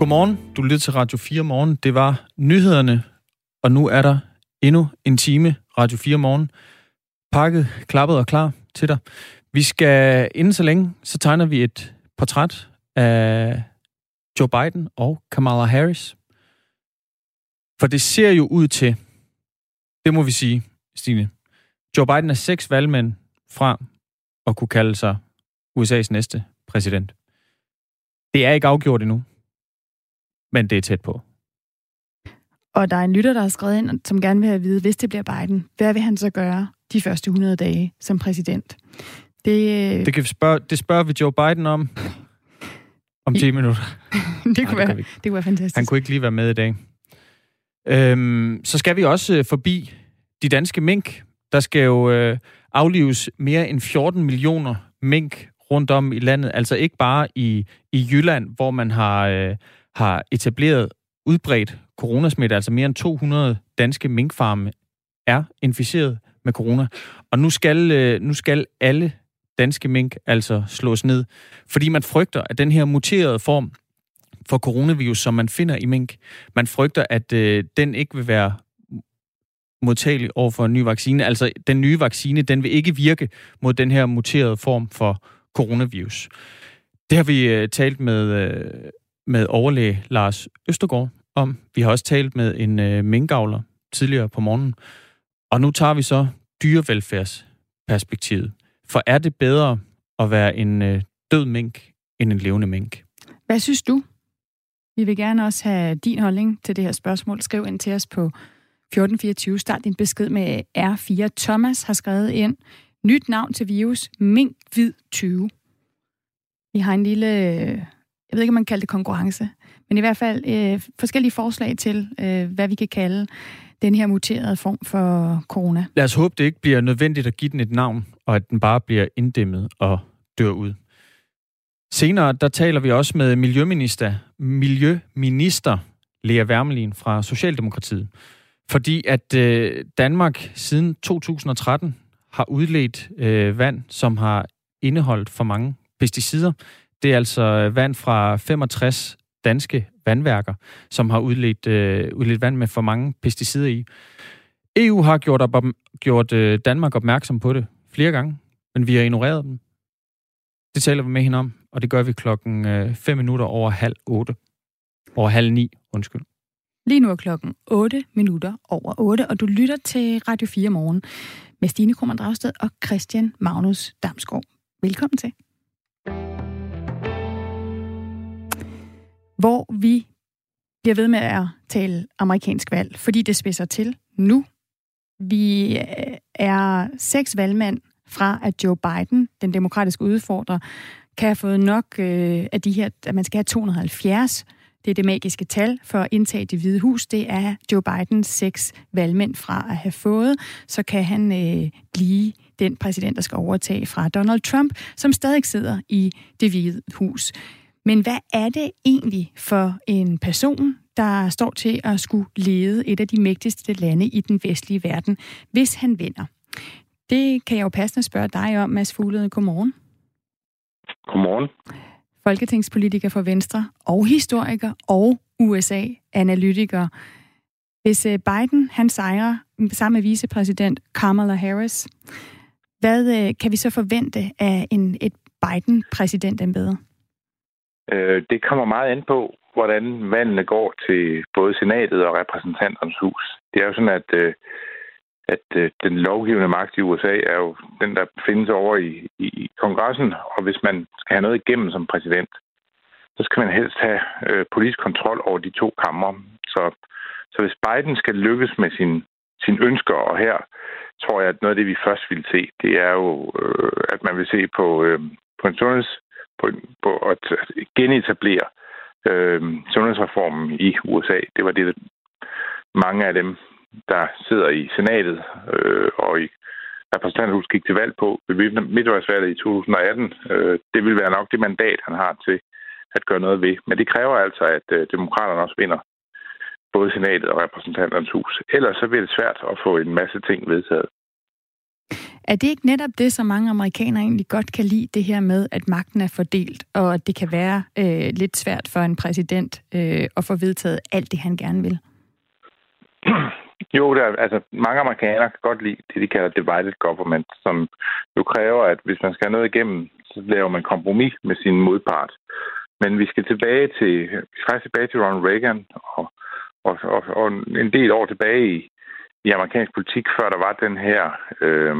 Godmorgen. Du lytter til Radio 4 Morgen. Det var nyhederne, og nu er der endnu en time Radio 4 Morgen. Pakket, klappet og klar til dig. Vi skal inden så længe, så tegner vi et portræt af Joe Biden og Kamala Harris. For det ser jo ud til, det må vi sige, Stine. Joe Biden er seks valgmænd fra at kunne kalde sig USA's næste præsident. Det er ikke afgjort endnu, men det er tæt på. Og der er en lytter, der har skrevet ind, som gerne vil have at vide, hvis det bliver Biden, hvad vil han så gøre de første 100 dage som præsident? Det, det, kan vi spørge, det spørger vi Joe Biden om om 10 minutter. det, kunne Nej, være, det, det kunne være fantastisk. Han kunne ikke lige være med i dag. Øhm, så skal vi også øh, forbi de danske mink. Der skal jo øh, aflives mere end 14 millioner mink rundt om i landet. Altså ikke bare i, i Jylland, hvor man har, øh, har etableret udbredt coronasmitte. Altså mere end 200 danske minkfarme er inficeret med corona. Og nu skal, øh, nu skal alle danske mink altså slås ned, fordi man frygter, at den her muterede form for coronavirus, som man finder i mink, man frygter, at øh, den ikke vil være modtagelig over for en ny vaccine. Altså, den nye vaccine, den vil ikke virke mod den her muterede form for coronavirus. Det har vi øh, talt med, øh, med overlæge Lars Østergaard om. Vi har også talt med en øh, minkavler tidligere på morgenen. Og nu tager vi så dyrevelfærdsperspektivet. For er det bedre at være en øh, død mink end en levende mink? Hvad synes du? Vi vil gerne også have din holdning til det her spørgsmål. Skriv ind til os på 1424. Start din besked med R4. Thomas har skrevet ind. Nyt navn til virus. Mink hvid 20. Vi har en lille, jeg ved ikke, om man kalder det konkurrence, men i hvert fald øh, forskellige forslag til, øh, hvad vi kan kalde den her muterede form for corona. Lad os håbe, det ikke bliver nødvendigt at give den et navn, og at den bare bliver inddæmmet og dør ud. Senere, der taler vi også med Miljøminister, Miljøminister Lea Wermelin fra Socialdemokratiet. Fordi at øh, Danmark siden 2013 har udledt øh, vand, som har indeholdt for mange pesticider. Det er altså øh, vand fra 65 danske vandværker, som har udledt, øh, udledt vand med for mange pesticider i. EU har gjort, op, gjort øh, Danmark opmærksom på det flere gange, men vi har ignoreret dem. Det taler vi med hende om, og det gør vi klokken 5 øh, minutter over halv 8. Over halv 9, undskyld. Lige nu er klokken 8 minutter over 8, og du lytter til Radio 4 morgen med Stine Krummer Dragsted og Christian Magnus Damsgaard. Velkommen til. Hvor vi bliver ved med at tale amerikansk valg, fordi det spidser til nu. Vi øh, er seks valgmænd fra, at Joe Biden, den demokratiske udfordrer, kan have fået nok øh, af de her, at man skal have 270. Det er det magiske tal for at indtage det hvide hus. Det er Joe Bidens seks valgmænd fra at have fået. Så kan han øh, blive den præsident, der skal overtage fra Donald Trump, som stadig sidder i det hvide hus. Men hvad er det egentlig for en person, der står til at skulle lede et af de mægtigste lande i den vestlige verden, hvis han vinder? Det kan jeg jo passende spørge dig om, Mads Fuglede. Godmorgen. Godmorgen. Folketingspolitiker for Venstre og historiker og USA-analytiker. Hvis øh, Biden han sejrer sammen med vicepræsident Kamala Harris, hvad øh, kan vi så forvente af en, et Biden-præsidentembede? Øh, det kommer meget an på, hvordan valgene går til både senatet og repræsentanternes hus. Det er jo sådan, at, øh, at øh, den lovgivende magt i USA er jo den, der findes over i, i kongressen, og hvis man skal have noget igennem som præsident, så skal man helst have øh, politisk kontrol over de to kammer. Så, så hvis Biden skal lykkes med sin, sin ønsker, og her tror jeg, at noget af det, vi først vil se, det er jo, øh, at man vil se på, øh, på en sundheds på, på at genetablere øh, sundhedsreformen i USA. Det var det, mange af dem, der sidder i senatet øh, og i repræsentanthus gik til valg på ved midtvejsvalget i 2018. Øh, det vil være nok det mandat, han har til at gøre noget ved. Men det kræver altså, at øh, demokraterne også vinder både senatet og repræsentanternes hus. Ellers så bliver det svært at få en masse ting vedtaget. Er det ikke netop det, som mange amerikanere egentlig godt kan lide, det her med, at magten er fordelt, og at det kan være øh, lidt svært for en præsident øh, at få vedtaget alt det, han gerne vil? Jo, der, altså mange amerikanere kan godt lide det, de kalder divided government, som jo kræver, at hvis man skal have noget igennem, så laver man kompromis med sin modpart. Men vi skal tilbage til, vi skal tilbage til Ronald Reagan og, og, og, og en del år tilbage i, i amerikansk politik, før der var den her, øh,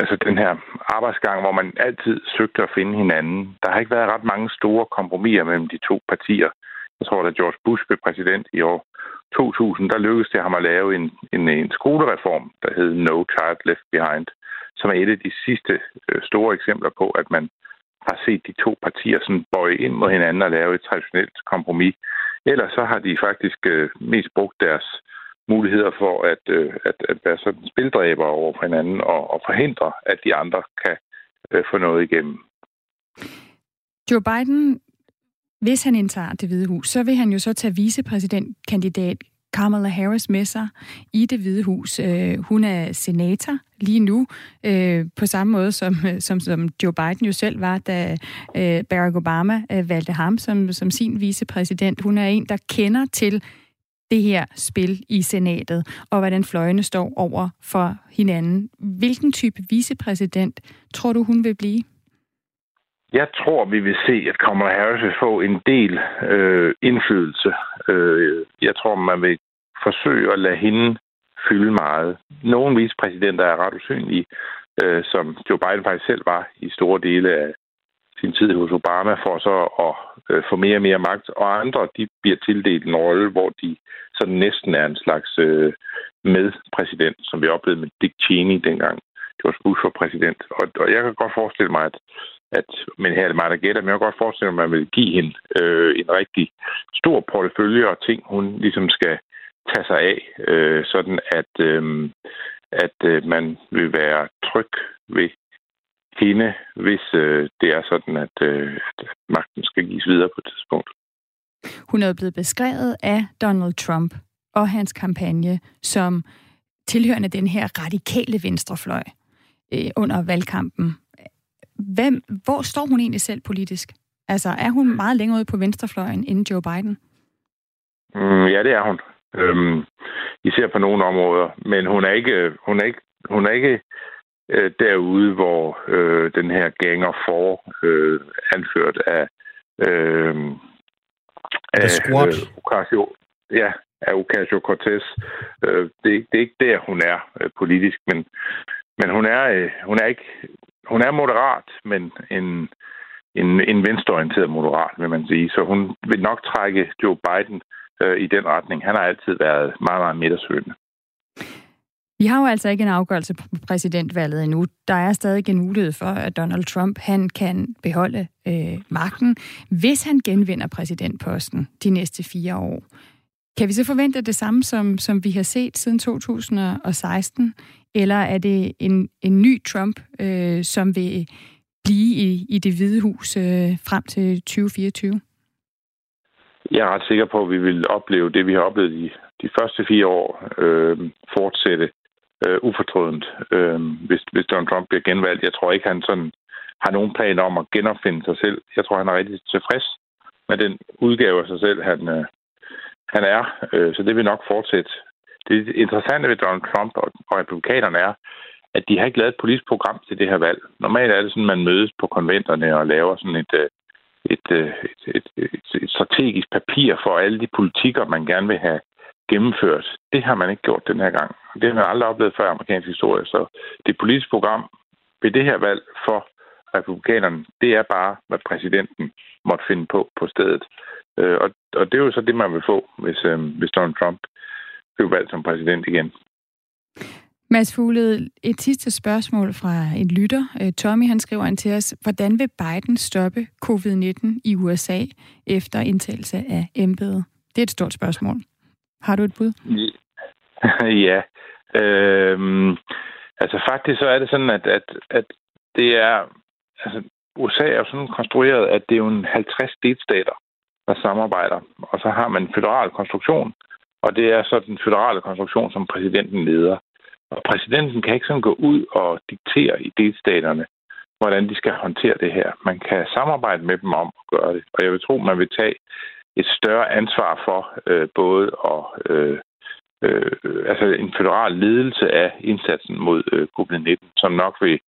altså den her arbejdsgang, hvor man altid søgte at finde hinanden. Der har ikke været ret mange store kompromiser mellem de to partier. Jeg tror, da George Bush blev præsident i år 2000, der lykkedes det ham at lave en, en, en skolereform, der hed No Child Left Behind, som er et af de sidste øh, store eksempler på, at man har set de to partier sådan bøje ind mod hinanden og lave et traditionelt kompromis. Ellers så har de faktisk øh, mest brugt deres muligheder for at, øh, at, at være sådan spildræber over for hinanden og, og forhindre, at de andre kan øh, få noget igennem. Joe Biden, hvis han indtager det hvide hus, så vil han jo så tage vicepræsidentkandidat Kamala Harris med sig i det hvide hus. Øh, hun er senator lige nu, øh, på samme måde som, øh, som, som Joe Biden jo selv var, da øh, Barack Obama øh, valgte ham som, som sin vicepræsident. Hun er en, der kender til det her spil i senatet, og hvordan fløjene står over for hinanden. Hvilken type vicepræsident tror du, hun vil blive? Jeg tror, vi vil se, at Kamala Harris vil få en del øh, indflydelse. Øh, jeg tror, man vil forsøge at lade hende fylde meget. Nogle vicepræsidenter er ret usynlige, øh, som Joe Biden faktisk selv var i store dele af sin tid hos Obama, for så at øh, få mere og mere magt. Og andre, de bliver tildelt en rolle, hvor de sådan næsten er en slags øh, medpræsident, som vi oplevede med Dick Cheney dengang George Bush var præsident. Og, og jeg kan godt forestille mig, at, at men her er det mig, der gætter, men jeg kan godt forestille mig, at man vil give hende øh, en rigtig stor portefølje og ting, hun ligesom skal tage sig af, øh, sådan at, øh, at øh, man vil være tryg ved hende, hvis øh, det er sådan, at, øh, magten skal gives videre på et tidspunkt. Hun er blevet beskrevet af Donald Trump og hans kampagne som tilhørende den her radikale venstrefløj øh, under valgkampen. Hvem, hvor står hun egentlig selv politisk? Altså, er hun meget længere ude på venstrefløjen end Joe Biden? Mm, ja, det er hun. Øhm, især på nogle områder. Men hun er ikke, hun er ikke, hun er ikke øh, derude, hvor øh, den her ganger for øh, anført af øh, af. Øh, Ocasio, ja, af Ocasio-Cortez. Øh, det, det er ikke der, hun er øh, politisk, men, men hun, er, øh, hun, er ikke, hun er moderat, men en, en, en venstreorienteret moderat, vil man sige. Så hun vil nok trække Joe Biden øh, i den retning. Han har altid været meget, meget midtersøgende. Vi har jo altså ikke en afgørelse på præsidentvalget endnu. Der er stadig en mulighed for, at Donald Trump han kan beholde øh, magten, hvis han genvinder præsidentposten de næste fire år. Kan vi så forvente det samme, som, som vi har set siden 2016? Eller er det en, en ny Trump, øh, som vil blive i, i det hvide hus øh, frem til 2024? Jeg er ret sikker på, at vi vil opleve det, vi har oplevet i de første fire år, øh, fortsætte øh, ufortrødent, øh, hvis, hvis Donald Trump bliver genvalgt. Jeg tror ikke, han sådan har nogen planer om at genopfinde sig selv. Jeg tror, han er rigtig tilfreds med den udgave af sig selv, han, øh, han er. Øh, så det vil nok fortsætte. Det interessante ved Donald Trump og, og republikanerne er, at de har ikke lavet et politisk program til det her valg. Normalt er det sådan, at man mødes på konventerne og laver sådan et, øh, øh, et, et, et, et, et strategisk papir for alle de politikker, man gerne vil have gennemført. Det har man ikke gjort den her gang. Det har man aldrig oplevet før i amerikansk historie. Så det politiske program ved det her valg for republikanerne, det er bare, hvad præsidenten måtte finde på på stedet. Øh, og, og det er jo så det, man vil få, hvis, øh, hvis Donald Trump bliver valgt som præsident igen. Mads Fuglede, et sidste spørgsmål fra en lytter. Øh, Tommy han skriver ind til os, hvordan vil Biden stoppe covid-19 i USA efter indtagelse af embedet? Det er et stort spørgsmål. Har du et bud? ja. Øhm, altså faktisk så er det sådan, at, at, at det er... Altså, USA er jo sådan konstrueret, at det er jo en 50 delstater, der samarbejder. Og så har man en federal konstruktion, og det er så den federale konstruktion, som præsidenten leder. Og præsidenten kan ikke sådan gå ud og diktere i delstaterne, hvordan de skal håndtere det her. Man kan samarbejde med dem om at gøre det. Og jeg vil tro, man vil tage et større ansvar for øh, både at øh, øh, altså en federal ledelse af indsatsen mod øh, covid-19, som nok vil,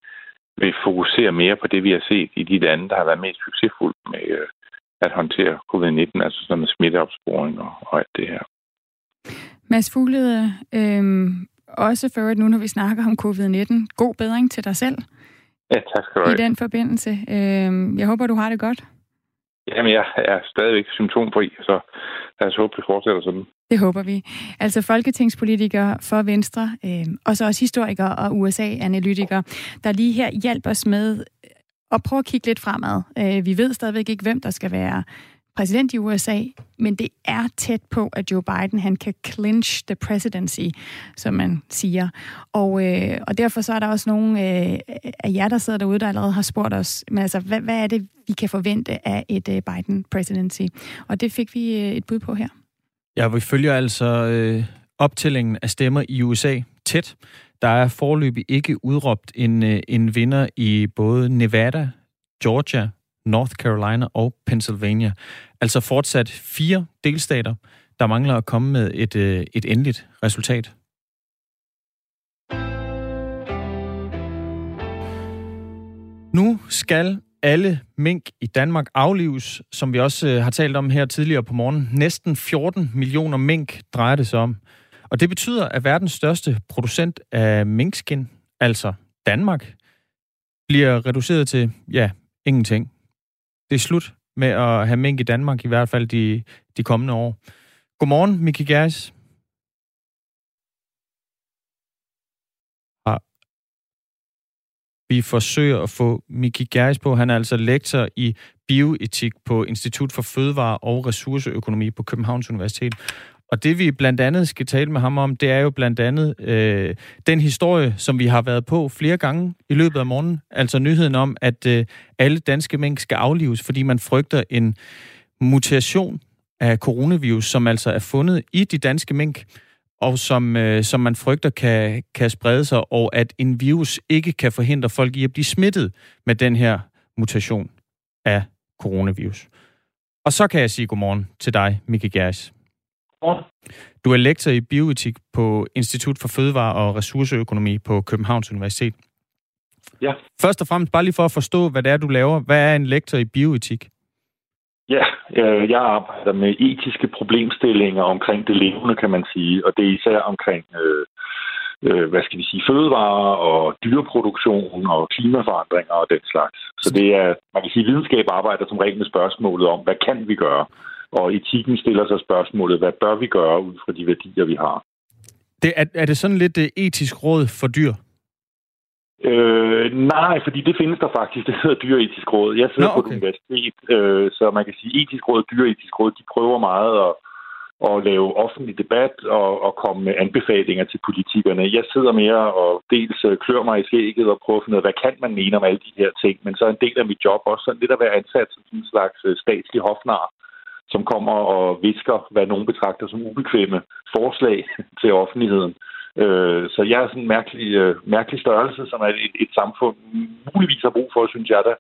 vil fokusere mere på det, vi har set i de lande, der har været mest succesfuldt med øh, at håndtere covid-19, altså sådan med smitteopsporing og, og alt det her. Mads Fuglede, øh, også for at nu, når vi snakker om covid-19, god bedring til dig selv. Ja, tak skal du have. I den forbindelse. Øh, jeg håber, du har det godt. Jamen, jeg er stadigvæk symptomfri, så lad os håbe, det fortsætter sådan. Det håber vi. Altså folketingspolitikere for Venstre, øh, og så også historikere og USA-analytikere, der lige her hjælper os med at prøve at kigge lidt fremad. Øh, vi ved stadigvæk ikke, hvem der skal være præsident i USA, men det er tæt på, at Joe Biden han kan clinch the presidency, som man siger. Og, øh, og derfor så er der også nogle øh, af jer, der sidder derude, der allerede har spurgt os, men altså, hvad, hvad er det, vi kan forvente af et øh, Biden presidency? Og det fik vi øh, et bud på her. Ja, vi følger altså øh, optællingen af stemmer i USA tæt. Der er forløbig ikke udråbt en, øh, en vinder i både Nevada, Georgia, North Carolina og Pennsylvania. Altså fortsat fire delstater, der mangler at komme med et, øh, et endeligt resultat. Nu skal alle mink i Danmark aflives, som vi også øh, har talt om her tidligere på morgen. Næsten 14 millioner mink drejer det sig om. Og det betyder, at verdens største producent af minkskin, altså Danmark, bliver reduceret til, ja, ingenting. Det er slut med at have mink i Danmark, i hvert fald de, de kommende år. Godmorgen, Miki Geis. Vi forsøger at få Miki Geis på. Han er altså lektor i bioetik på Institut for Fødevare og Ressourceøkonomi på Københavns Universitet. Og det vi blandt andet skal tale med ham om, det er jo blandt andet øh, den historie, som vi har været på flere gange i løbet af morgenen. Altså nyheden om, at øh, alle danske mængder skal aflives, fordi man frygter en mutation af coronavirus, som altså er fundet i de danske mink, og som, øh, som man frygter kan, kan sprede sig, og at en virus ikke kan forhindre folk i at blive smittet med den her mutation af coronavirus. Og så kan jeg sige godmorgen til dig, Mikke Gers. Du er lektor i bioetik på Institut for Fødevare og Ressourceøkonomi på Københavns Universitet. Ja. Først og fremmest, bare lige for at forstå, hvad det er, du laver. Hvad er en lektor i bioetik? Ja, øh, jeg arbejder med etiske problemstillinger omkring det levende, kan man sige. Og det er især omkring, øh, øh, hvad skal vi sige, fødevarer og dyreproduktion og klimaforandringer og den slags. Så det er, man kan sige, videnskab arbejder som regel med spørgsmålet om, hvad kan vi gøre? Og etikken stiller sig spørgsmålet, hvad bør vi gøre ud fra de værdier, vi har? Det, er, er det sådan lidt uh, etisk råd for dyr? Øh, nej, fordi det findes der faktisk. Det hedder Dyretisk Råd. Jeg sidder Nå, okay. på et universitet, øh, så man kan sige, etisk råd dyreetisk råd, de prøver meget at, at lave offentlig debat og, og komme med anbefalinger til politikerne. Jeg sidder mere og dels øh, klør mig i skægget og prøver at finde ud af, hvad kan man mene om alle de her ting. Men så er en del af mit job også sådan lidt at være ansat som en slags øh, statslig hofnar som kommer og visker, hvad nogen betragter som ubekvemme forslag til offentligheden. Øh, så jeg er sådan en mærkelig, øh, mærkelig størrelse, som er et, et samfund muligvis har brug for, synes jeg da,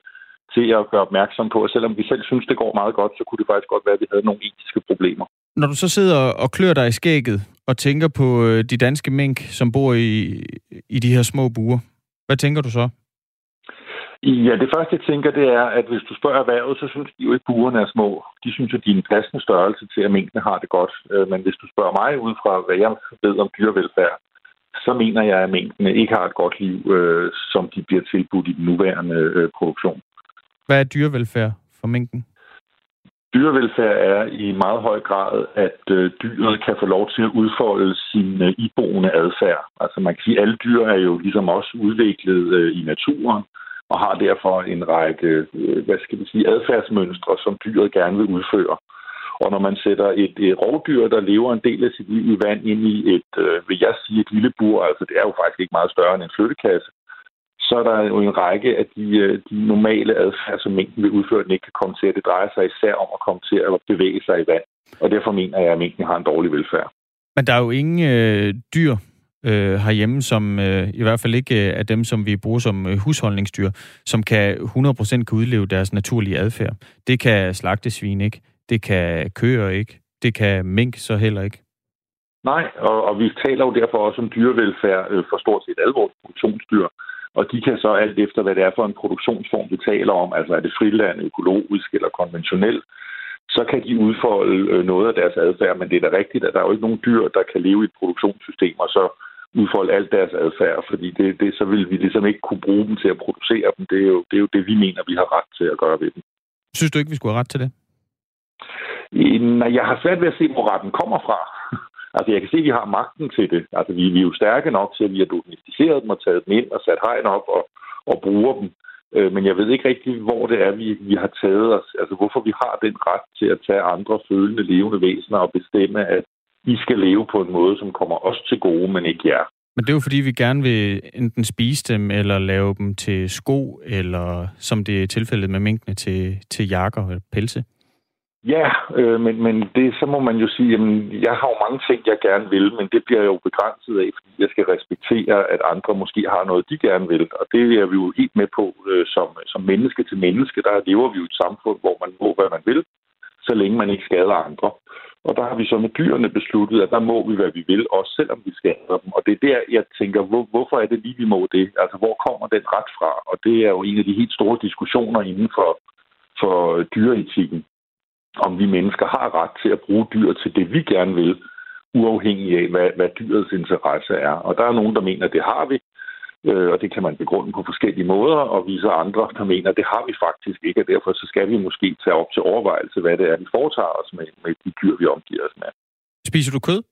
til at gøre opmærksom på. Og selvom vi selv synes, det går meget godt, så kunne det faktisk godt være, at vi havde nogle etiske problemer. Når du så sidder og klør dig i skægget og tænker på øh, de danske mink, som bor i, i de her små buer, hvad tænker du så? Ja, det første, jeg tænker, det er, at hvis du spørger erhvervet, så synes de jo ikke, at buerne er små. De synes, at de er en passende størrelse til, at minkene har det godt. Øh, men hvis du spørger mig ud fra, hvad jeg ved om dyrevelfærd, så mener jeg, at minkene ikke har et godt liv, øh, som de bliver tilbudt i den nuværende øh, produktion. Hvad er dyrevelfærd for minken? Dyrevelfærd er i meget høj grad, at øh, dyret kan få lov til at udfolde sin øh, iboende adfærd. Altså man kan sige, at alle dyr er jo ligesom også udviklet øh, i naturen, og har derfor en række, øh, hvad skal vi sige, adfærdsmønstre, som dyret gerne vil udføre. Og når man sætter et, et rovdyr, der lever en del af sit liv i vand, ind i et, øh, vil jeg sige, et lille bur, altså det er jo faktisk ikke meget større end en flyttekasse, så er der jo en række af de, øh, de normale adfærd, som mængden vil udføre, den ikke kan komme til. Det drejer sig især om at komme til at bevæge sig i vand. Og derfor mener jeg, at mængden har en dårlig velfærd. Men der er jo ingen øh, dyr, øh, herhjemme, som øh, i hvert fald ikke øh, er dem, som vi bruger som øh, husholdningsdyr, som kan 100% kan udleve deres naturlige adfærd. Det kan slagtesvin ikke, det kan køer ikke, det kan mink så heller ikke. Nej, og, og vi taler jo derfor også om dyrevelfærd øh, for stort set alle vores produktionsdyr. Og de kan så alt efter, hvad det er for en produktionsform, vi taler om, altså er det friland, økologisk eller konventionel, så kan de udfolde øh, noget af deres adfærd. Men det er da rigtigt, at der er jo ikke nogen dyr, der kan leve i et produktionssystem, og så udfolde alt deres adfærd, fordi det, det, så vil vi ligesom ikke kunne bruge dem til at producere dem. Det er, jo, det er jo det, vi mener, vi har ret til at gøre ved dem. Synes du ikke, vi skulle have ret til det? Nej, jeg har svært ved at se, hvor retten kommer fra. altså, jeg kan se, at vi har magten til det. Altså, vi, vi er jo stærke nok til, at vi har domesticeret dem og taget dem ind og sat hegn op og, og bruger dem. Øh, men jeg ved ikke rigtig, hvor det er, vi, vi har taget os. Altså, hvorfor vi har den ret til at tage andre følende levende væsener og bestemme, at I skal leve på en måde, som kommer os til gode, men ikke jer. Men det er jo fordi, vi gerne vil enten spise dem, eller lave dem til sko, eller som det er tilfældet med minkene, til, til jakker eller pelse. Ja, øh, men, men det, så må man jo sige, at jeg har jo mange ting, jeg gerne vil, men det bliver jo begrænset af, fordi jeg skal respektere, at andre måske har noget, de gerne vil. Og det er vi jo helt med på øh, som, som menneske til menneske. Der lever vi jo i et samfund, hvor man må, hvad man vil, så længe man ikke skader andre. Og der har vi så med dyrene besluttet, at der må vi, hvad vi vil, også selvom vi skader dem. Og det er der, jeg tænker, hvor, hvorfor er det lige, vi må det? Altså, hvor kommer den ret fra? Og det er jo en af de helt store diskussioner inden for, for dyreetikken om vi mennesker har ret til at bruge dyr til det, vi gerne vil, uafhængig af, hvad, hvad dyrets interesse er. Og der er nogen, der mener, at det har vi, øh, og det kan man begrunde på forskellige måder, og vi så andre, der mener, at det har vi faktisk ikke, og derfor så skal vi måske tage op til overvejelse, hvad det er, vi foretager os med, med de dyr, vi omgiver os med. Spiser du kød?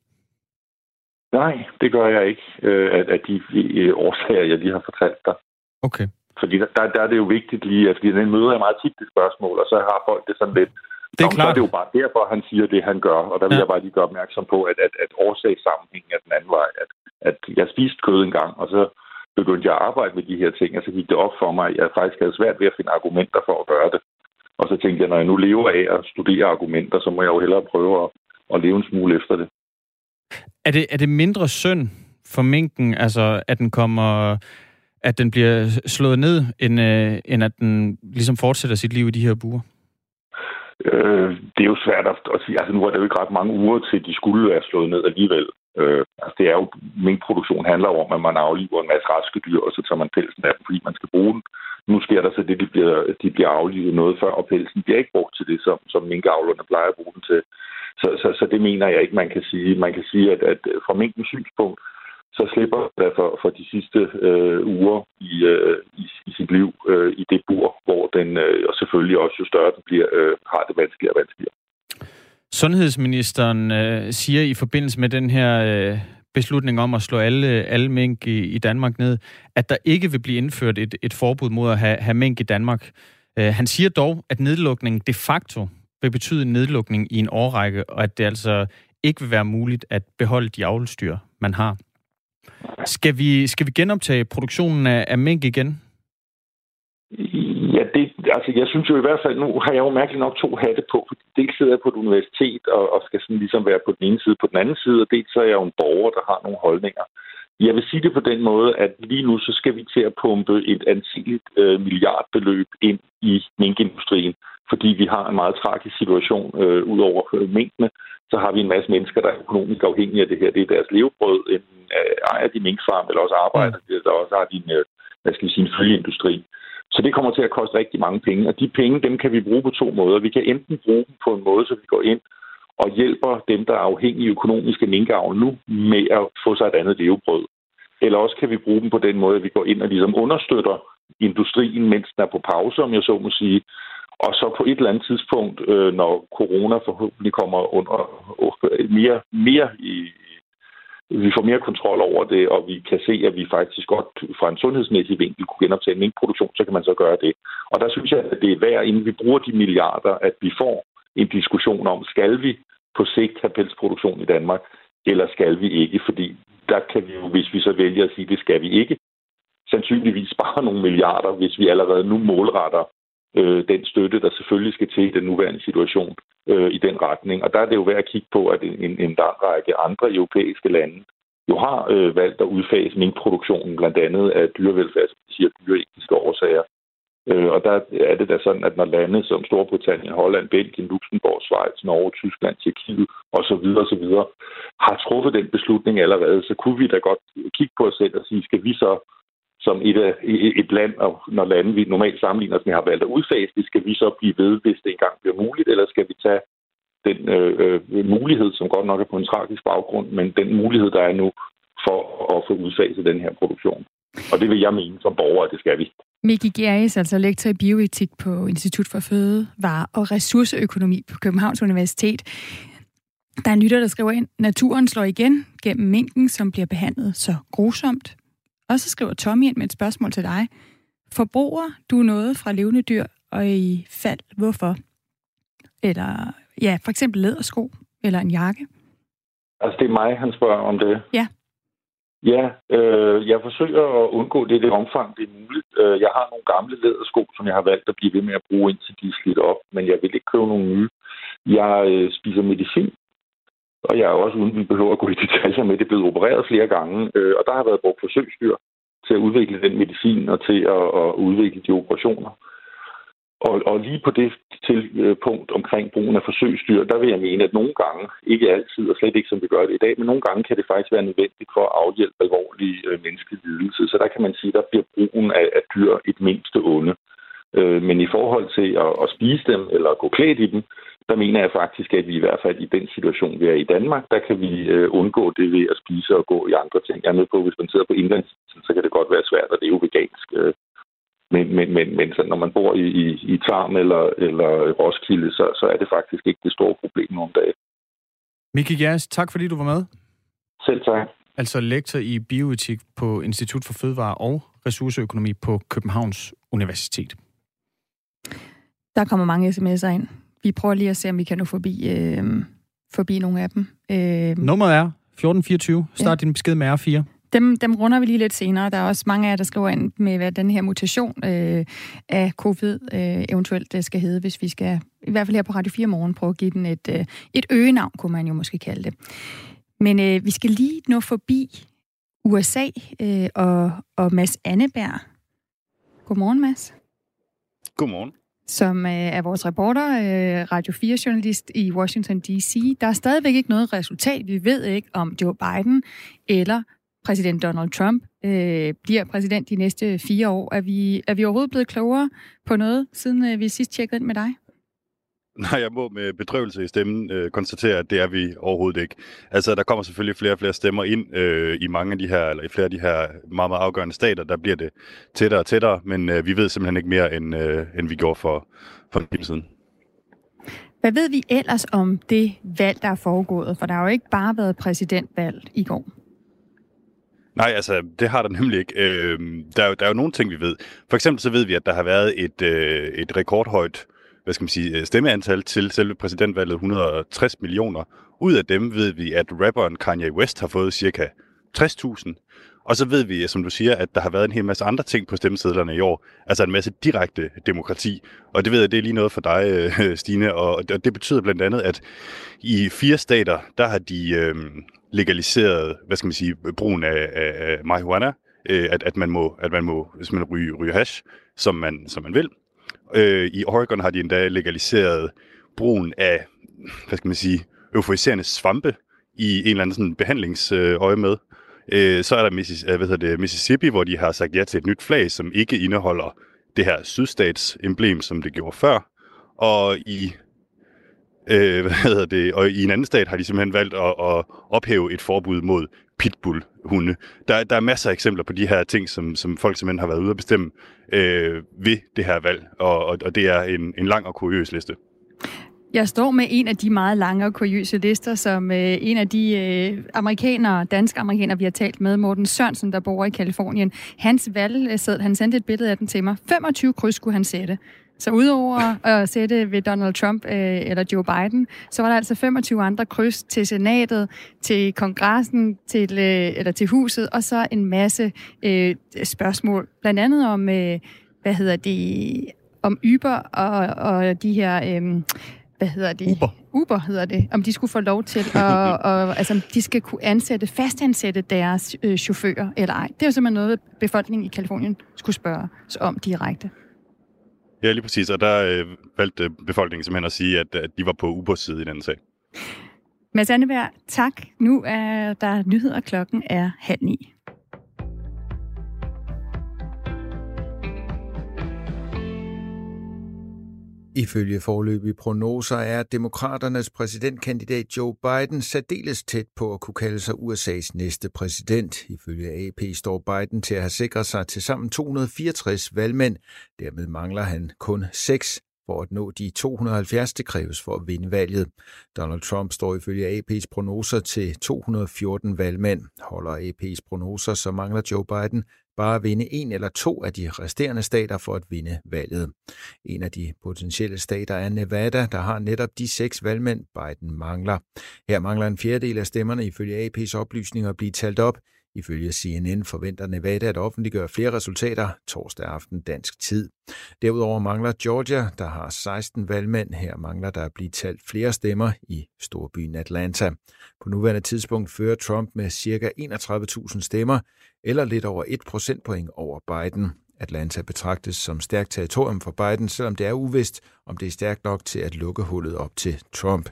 Nej, det gør jeg ikke, øh, af, af de øh, årsager, jeg lige har fortalt dig. Okay. Fordi der, der er det jo vigtigt lige, at fordi den møder jeg meget tit det spørgsmål, og så har folk det sådan lidt, det er Nå, klart. Så er det jo bare derfor, han siger det, han gør. Og der vil ja. jeg bare lige gøre opmærksom på, at, at, at årsagssammenhængen er den anden vej. At, at jeg spiste kød en gang, og så begyndte jeg at arbejde med de her ting, og så gik det op for mig, at jeg faktisk havde svært ved at finde argumenter for at gøre det. Og så tænkte jeg, når jeg nu lever af at studere argumenter, så må jeg jo hellere prøve at, at leve en smule efter det. Er det, er det mindre synd for minken, altså at den kommer at den bliver slået ned, end, øh, end at den ligesom fortsætter sit liv i de her buer? Øh, det er jo svært at, at sige. Altså, nu er der jo ikke ret mange uger til, de skulle være slået ned alligevel. Øh, altså, det er jo, minkproduktion handler om, at man afliver en masse raske dyr, og så tager man pelsen af dem, fordi man skal bruge den. Nu sker der så det, de bliver, de bliver aflivet noget før, og pelsen bliver ikke brugt til det, som, som minkavlerne plejer at bruge den til. Så, så, så det mener jeg ikke, man kan sige. Man kan sige, at, at fra minkens synspunkt, så slipper der for, for de sidste øh, uger i, øh, i, i sit liv øh, i det bur, hvor den, øh, og selvfølgelig også jo større den bliver, øh, har det vanskeligere og vanskeligere. Sundhedsministeren øh, siger i forbindelse med den her øh, beslutning om at slå alle, alle mink i, i Danmark ned, at der ikke vil blive indført et, et forbud mod at have, have mink i Danmark. Øh, han siger dog, at nedlukningen de facto vil betyde en nedlukning i en årrække, og at det altså ikke vil være muligt at beholde de avlstyr, man har. Skal vi, skal vi genoptage produktionen af, af mink igen? Altså jeg synes jo i hvert fald, nu har jeg jo mærkeligt nok to hatte på. Dels sidder jeg på et universitet og, og skal sådan ligesom være på den ene side på den anden side, og dels så er jeg jo en borger, der har nogle holdninger. Jeg vil sige det på den måde, at lige nu så skal vi til at pumpe et ansigeligt øh, milliardbeløb ind i minkindustrien, fordi vi har en meget tragisk situation øh, ud over øh, mængdene. Så har vi en masse mennesker, der er økonomisk afhængige af det her. Det er deres levebrød. En, øh, ejer de minkfarm, eller også arbejder mm. der også har de en, øh, hvad skal vi sige, en følgeindustri. Så det kommer til at koste rigtig mange penge, og de penge, dem kan vi bruge på to måder. Vi kan enten bruge dem på en måde, så vi går ind og hjælper dem, der er afhængige økonomiske af minkavl nu, med at få sig et andet levebrød. Eller også kan vi bruge dem på den måde, at vi går ind og ligesom understøtter industrien, mens den er på pause, om jeg så må sige. Og så på et eller andet tidspunkt, øh, når corona forhåbentlig kommer under øh, mere, mere i, vi får mere kontrol over det, og vi kan se, at vi faktisk godt fra en sundhedsmæssig vinkel kunne genoptage en produktion, så kan man så gøre det. Og der synes jeg, at det er værd, inden vi bruger de milliarder, at vi får en diskussion om, skal vi på sigt have pelsproduktion i Danmark, eller skal vi ikke? Fordi der kan vi jo, hvis vi så vælger at sige, det skal vi ikke, sandsynligvis spare nogle milliarder, hvis vi allerede nu målretter øh, den støtte, der selvfølgelig skal til i den nuværende situation øh, i den retning. Og der er det jo værd at kigge på, at en, en lang række andre europæiske lande jo har øh, valgt at udfase minkproduktionen, blandt andet af dyrevelfærdsmæssige siger dyreetiske årsager. Øh, og der er det da sådan, at når lande som Storbritannien, Holland, Belgien, Luxembourg, Schweiz, Norge, Tyskland, Tjekkiet osv. osv. har truffet den beslutning allerede, så kunne vi da godt kigge på os selv og sige, skal vi så som et, af, et land, og når lande vi normalt sammenligner os med har valgt at udfase det, skal vi så blive ved, hvis det engang bliver muligt, eller skal vi tage den øh, øh, mulighed, som godt nok er på en tragisk baggrund, men den mulighed, der er nu for at få udfaset den her produktion. Og det vil jeg mene som borger, at det skal vi. Miki Geris, altså lektor i bioetik på Institut for Fødevare og Ressourceøkonomi på Københavns Universitet. Der er en lytter, der skriver ind, naturen slår igen gennem minken, som bliver behandlet så grusomt. Og så skriver Tommy ind med et spørgsmål til dig. Forbruger du noget fra levende dyr, og i fald hvorfor? Eller ja, for eksempel lædersko eller en jakke? Altså, det er mig, han spørger om det. Ja. Ja, øh, jeg forsøger at undgå det i det omfang, det er muligt. Øh, jeg har nogle gamle lædersko, som jeg har valgt at blive ved med at bruge, indtil de er slidt op, men jeg vil ikke købe nogle nye. Jeg øh, spiser medicin, og jeg er også, uden vi behøver at gå i detaljer med, det er blevet opereret flere gange, øh, og der har været brugt forsøgsdyr til at udvikle den medicin og til at, at udvikle de operationer. Og, og lige på det til, øh, punkt omkring brugen af forsøgsdyr, der vil jeg mene, at nogle gange, ikke altid, og slet ikke som vi gør det i dag, men nogle gange kan det faktisk være nødvendigt for at afhjælpe alvorlig øh, menneskelig lidelse. Så der kan man sige, at der bliver brugen af, af dyr et mindste onde. Øh, men i forhold til at, at spise dem eller at gå klædt i dem, der mener jeg faktisk, at vi i hvert fald i den situation, vi er i Danmark, der kan vi øh, undgå det ved at spise og gå i andre ting. Jeg er med på, at hvis man sidder på indlands, så kan det godt være svært, og det er jo vegansk. Øh, men, men, men, men så når man bor i, i, i Tarm eller, eller Roskilde, så, så er det faktisk ikke det store problem nogle dage. Miki Gers, tak fordi du var med. Selv tak. Altså lektor i bioetik på Institut for Fødevare og Ressourceøkonomi på Københavns Universitet. Der kommer mange sms'er ind. Vi prøver lige at se, om vi kan nå forbi, øh, forbi nogle af dem. Øh, Nummeret er 1424. Start ja. din besked med R4. Dem, dem runder vi lige lidt senere. Der er også mange af jer, der skriver ind med, hvad den her mutation øh, af covid øh, eventuelt øh, skal hedde, hvis vi skal, i hvert fald her på Radio 4 morgen, prøve at give den et, øh, et øgenavn, kunne man jo måske kalde det. Men øh, vi skal lige nå forbi USA øh, og, og Mads Anneberg. Godmorgen, Mads. Godmorgen som øh, er vores reporter, øh, Radio 4-journalist i Washington D.C. Der er stadigvæk ikke noget resultat. Vi ved ikke, om Joe Biden eller præsident Donald Trump øh, bliver præsident de næste fire år. Er vi, er vi overhovedet blevet klogere på noget, siden øh, vi sidst tjekkede ind med dig? Nej, jeg må med bedrøvelse i stemmen øh, konstatere, at det er vi overhovedet ikke. Altså, der kommer selvfølgelig flere og flere stemmer ind øh, i mange af de her, eller i flere af de her meget, meget afgørende stater, der bliver det tættere og tættere, men øh, vi ved simpelthen ikke mere, end, øh, end vi gjorde for, for en time siden. Hvad ved vi ellers om det valg, der er foregået? For der har jo ikke bare været præsidentvalg i går. Nej, altså, det har der nemlig ikke. Øh, der, er jo, der er jo nogle ting, vi ved. For eksempel så ved vi, at der har været et, øh, et rekordhøjt hvad skal man sige, øh, stemmeantal til selve præsidentvalget, 160 millioner. Ud af dem ved vi, at rapperen Kanye West har fået cirka 60.000. Og så ved vi, øh, som du siger, at der har været en hel masse andre ting på stemmesedlerne i år. Altså en masse direkte demokrati. Og det ved jeg, det er lige noget for dig, øh, Stine. Og det betyder blandt andet, at i fire stater, der har de øh, legaliseret, hvad skal man sige, brugen af, af marihuana. Øh, at, at, man må, at man må, hvis man ryger, ryger hash, som man, som man vil. Øh, I Oregon har de endda legaliseret brugen af, hvad skal man sige, euforiserende svampe i en eller anden sådan behandlingsøje med. Øh, øh, så er der Missis, øh, hvad hedder det, Mississippi, hvor de har sagt ja til et nyt flag, som ikke indeholder det her sydstatsemblem, som det gjorde før. Og i øh, hvad hedder det, og i en anden stat har de simpelthen valgt at, at ophæve et forbud mod pitbull-hunde. Der, der er masser af eksempler på de her ting, som, som folk simpelthen har været ude at bestemme øh, ved det her valg, og, og, og det er en, en lang og kuriøs liste. Jeg står med en af de meget lange og kuriøse lister, som øh, en af de øh, amerikanere, danske amerikanere, vi har talt med, Morten Sørensen, der bor i Kalifornien. Hans valgseddel, han sendte et billede af den til mig. 25 kryds skulle han sætte. Så udover at sætte ved Donald Trump øh, eller Joe Biden, så var der altså 25 andre kryds til senatet, til kongressen, til, øh, eller til huset, og så en masse øh, spørgsmål. Blandt andet om, øh, hvad hedder det, om Uber og, og de her... Øh, hvad hedder det? Uber. Uber hedder det. Om de skulle få lov til at, og, altså, de skal kunne ansætte, fastansætte deres øh, chauffører eller ej. Det er jo simpelthen noget, befolkningen i Kalifornien skulle spørge om direkte. Ja, lige præcis. Og der øh, valgte øh, befolkningen simpelthen at sige, at, at de var på Ubers side i den sag. Mads Anneberg, tak. Nu er der nyheder. Klokken er halv ni. Ifølge forløbige prognoser er demokraternes præsidentkandidat Joe Biden særdeles tæt på at kunne kalde sig USA's næste præsident. Ifølge AP står Biden til at have sikret sig til sammen 264 valgmænd. Dermed mangler han kun 6 for at nå de 270, det kræves for at vinde valget. Donald Trump står ifølge AP's prognoser til 214 valgmænd. Holder AP's prognoser, så mangler Joe Biden bare vinde en eller to af de resterende stater for at vinde valget. En af de potentielle stater er Nevada, der har netop de seks valgmænd, Biden mangler. Her mangler en fjerdedel af stemmerne ifølge AP's oplysninger at blive talt op. Ifølge CNN forventer Nevada at offentliggøre flere resultater torsdag aften dansk tid. Derudover mangler Georgia, der har 16 valgmænd. Her mangler der at blive talt flere stemmer i storbyen Atlanta. På nuværende tidspunkt fører Trump med ca. 31.000 stemmer, eller lidt over 1 procentpoint over Biden. Atlanta betragtes som stærkt territorium for Biden, selvom det er uvist, om det er stærkt nok til at lukke hullet op til Trump.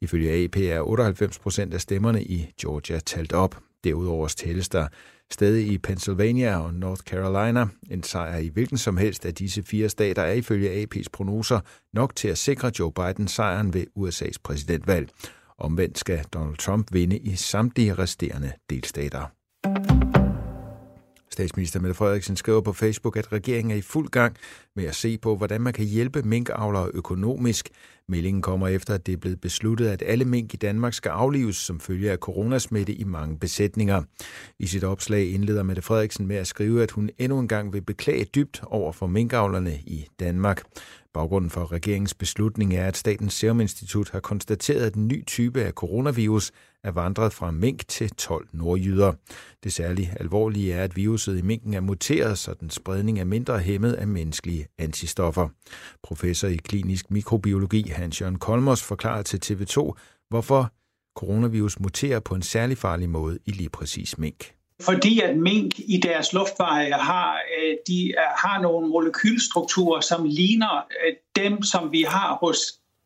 Ifølge AP er 98 procent af stemmerne i Georgia talt op. Derudover tælles der stadig i Pennsylvania og North Carolina. En sejr i hvilken som helst af disse fire stater er ifølge AP's prognoser nok til at sikre Joe Biden sejren ved USA's præsidentvalg. Omvendt skal Donald Trump vinde i samtlige resterende delstater. Statsminister Mette Frederiksen skriver på Facebook, at regeringen er i fuld gang med at se på, hvordan man kan hjælpe minkavlere økonomisk. Meldingen kommer efter, at det er blevet besluttet, at alle mink i Danmark skal aflives som følge af coronasmitte i mange besætninger. I sit opslag indleder Mette Frederiksen med at skrive, at hun endnu en gang vil beklage dybt over for minkavlerne i Danmark. Baggrunden for regeringens beslutning er, at Statens Serum Institut har konstateret, at en ny type af coronavirus er vandret fra mink til 12 nordjyder. Det særligt alvorlige er, at viruset i minken er muteret, så den spredning er mindre hæmmet af menneskelige antistoffer. Professor i klinisk mikrobiologi Hans-Jørgen Kolmos forklarer til TV2, hvorfor coronavirus muterer på en særlig farlig måde i lige præcis mink. Fordi at mink i deres luftveje har, øh, de har nogle molekylstrukturer, som ligner øh, dem, som vi har hos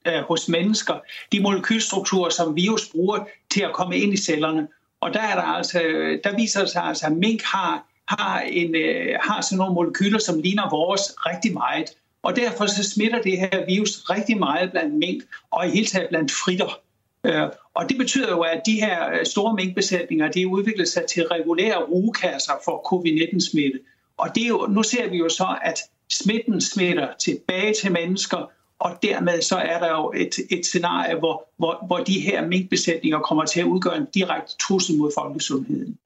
øh, hos mennesker, de molekylstrukturer, som virus bruger til at komme ind i cellerne. Og der, er der, altså, der viser det sig altså, at mink har, har, en, har sådan nogle molekyler, som ligner vores rigtig meget. Og derfor så smitter det her virus rigtig meget blandt mink, og i hele taget blandt fritter. Øh, og det betyder jo, at de her øh, store minkbesætninger, de udvikler sig til regulære rugekasser for covid-19-smitte. Og det er jo, nu ser vi jo så, at smitten smitter tilbage til mennesker, og dermed så er der jo et, et scenarie, hvor, hvor, hvor de her minkbesætninger kommer til at udgøre en direkte trussel mod folkesundheden.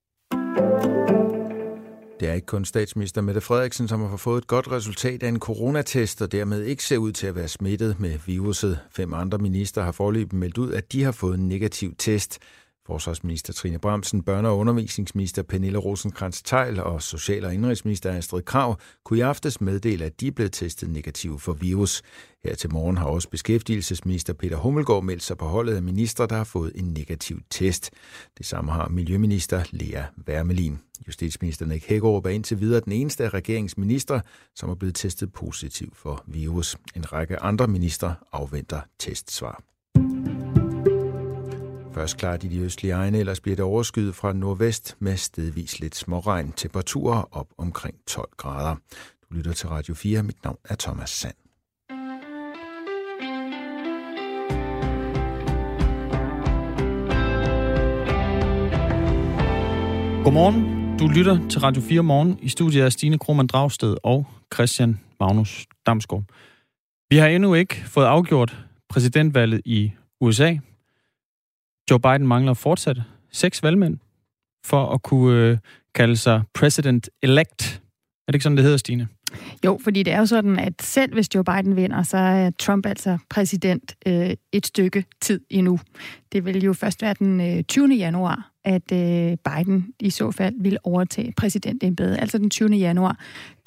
Det er ikke kun statsminister Mette Frederiksen, som har fået et godt resultat af en coronatest, og dermed ikke ser ud til at være smittet med viruset. Fem andre minister har forløbet meldt ud, at de har fået en negativ test. Forsvarsminister Trine Bramsen, børne- og undervisningsminister Pernille rosenkrantz teil og social- og indrigsminister Astrid Krav kunne i aftes meddele, at de blev testet negativ for virus. Her til morgen har også beskæftigelsesminister Peter Hummelgaard meldt sig på holdet af minister, der har fået en negativ test. Det samme har miljøminister Lea Wermelin. Justitsminister Nick Hækkerup er indtil videre den eneste af regeringsminister, som er blevet testet positiv for virus. En række andre minister afventer testsvar. Først klart i de østlige egne, ellers bliver det overskyet fra nordvest med stedvis lidt småregn. Temperaturer op omkring 12 grader. Du lytter til Radio 4. Mit navn er Thomas Sand. Godmorgen. Du lytter til Radio 4 morgen. I studiet er Stine Krohmann Dragsted og Christian Magnus Damsgaard. Vi har endnu ikke fået afgjort præsidentvalget i USA. Joe Biden mangler fortsat seks valgmænd for at kunne øh, kalde sig president-elect. Er det ikke sådan, det hedder, Stine? Jo, fordi det er jo sådan, at selv hvis Joe Biden vinder, så er Trump altså præsident øh, et stykke tid endnu. Det vil jo først være den øh, 20. januar, at øh, Biden i så fald vil overtage præsidentembedet, altså den 20. januar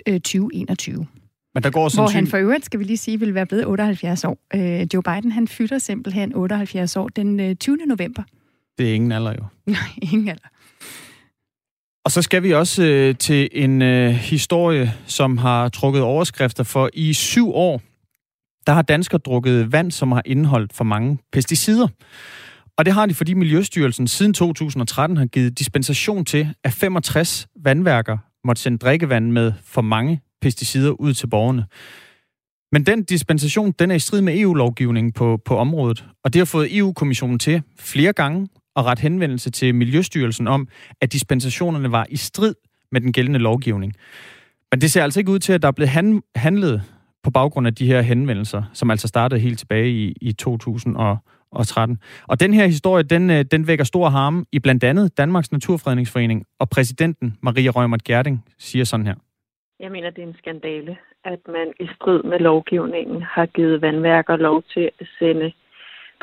øh, 2021. Men der går Hvor han for øvrigt, skal vi lige sige, vil være blevet 78 år. Øh, Joe Biden, han fylder simpelthen 78 år den øh, 20. november. Det er ingen alder jo. Nej, ingen alder. Og så skal vi også øh, til en øh, historie, som har trukket overskrifter for i syv år. Der har danskere drukket vand, som har indeholdt for mange pesticider. Og det har de, fordi Miljøstyrelsen siden 2013 har givet dispensation til, at 65 vandværker måtte sende drikkevand med for mange pesticider ud til borgerne. Men den dispensation, den er i strid med EU-lovgivningen på, på området, og det har fået EU-kommissionen til flere gange at rette henvendelse til Miljøstyrelsen om, at dispensationerne var i strid med den gældende lovgivning. Men det ser altså ikke ud til, at der er blevet handlet på baggrund af de her henvendelser, som altså startede helt tilbage i, i 2013. Og den her historie, den, øh, den vækker stor harme i blandt andet Danmarks Naturfredningsforening, og præsidenten Maria Rømert Gerding siger sådan her. Jeg mener, det er en skandale, at man i strid med lovgivningen har givet vandværker lov til at sende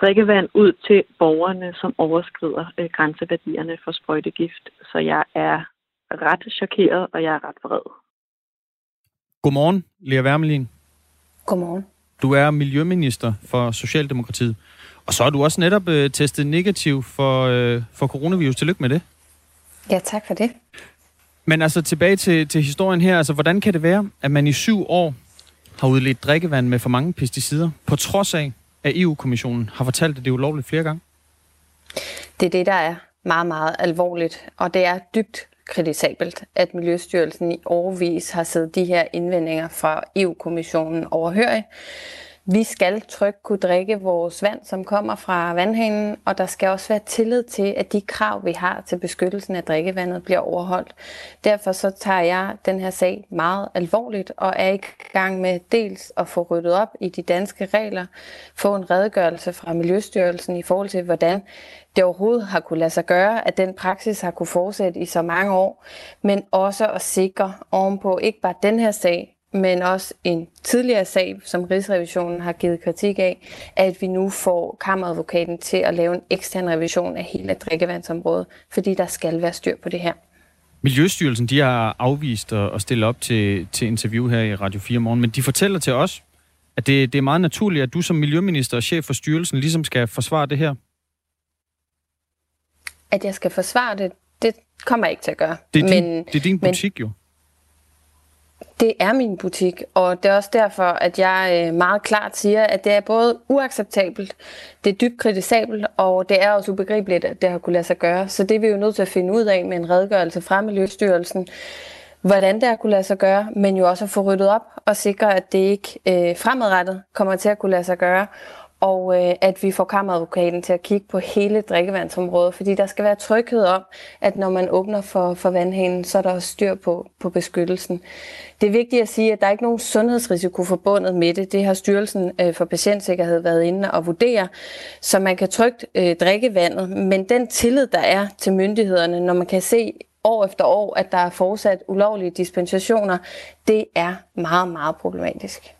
drikkevand ud til borgerne, som overskrider øh, grænseværdierne for sprøjtegift. Så jeg er ret chokeret, og jeg er ret vred. Godmorgen, Lea Wermelin. Godmorgen. Du er miljøminister for Socialdemokratiet. Og så har du også netop øh, testet negativ for, øh, for coronavirus. Tillykke med det. Ja, tak for det. Men altså tilbage til, til historien her. Altså, hvordan kan det være, at man i syv år har udledt drikkevand med for mange pesticider, på trods af, at EU-kommissionen har fortalt, at det er ulovligt flere gange? Det er det, der er meget, meget alvorligt, og det er dybt kritisabelt, at Miljøstyrelsen i årvis har siddet de her indvendinger fra EU-kommissionen overhørig. Vi skal trygt kunne drikke vores vand, som kommer fra vandhanen, og der skal også være tillid til, at de krav, vi har til beskyttelsen af drikkevandet, bliver overholdt. Derfor så tager jeg den her sag meget alvorligt, og er i gang med dels at få ryddet op i de danske regler, få en redegørelse fra Miljøstyrelsen i forhold til, hvordan det overhovedet har kunne lade sig gøre, at den praksis har kunne fortsætte i så mange år, men også at sikre ovenpå ikke bare den her sag, men også en tidligere sag, som Rigsrevisionen har givet kritik af, at vi nu får kammeradvokaten til at lave en ekstern revision af hele drikkevandsområdet, fordi der skal være styr på det her. Miljøstyrelsen de har afvist at stille op til, til interview her i Radio 4 morgen, men de fortæller til os, at det, det er meget naturligt, at du som miljøminister og chef for styrelsen ligesom skal forsvare det her. At jeg skal forsvare det, det kommer jeg ikke til at gøre. Det er din, men, det er din butik men, jo. Det er min butik, og det er også derfor, at jeg øh, meget klart siger, at det er både uacceptabelt, det er dybt kritisabelt, og det er også ubegribeligt, at det har kunne lade sig gøre. Så det er vi jo nødt til at finde ud af med en redegørelse fra Miljøstyrelsen, hvordan det har kunne lade sig gøre, men jo også at få ryddet op og sikre, at det ikke øh, fremadrettet kommer til at kunne lade sig gøre, og øh, at vi får kammeradvokaten til at kigge på hele drikkevandsområdet, fordi der skal være tryghed om, at når man åbner for, for vandhanen, så er der også styr på, på beskyttelsen. Det er vigtigt at sige, at der er ikke nogen sundhedsrisiko forbundet med det. Det har Styrelsen øh, for Patientsikkerhed været inde og vurdere, så man kan trygt øh, drikke vandet. Men den tillid, der er til myndighederne, når man kan se år efter år, at der er fortsat ulovlige dispensationer, det er meget, meget problematisk.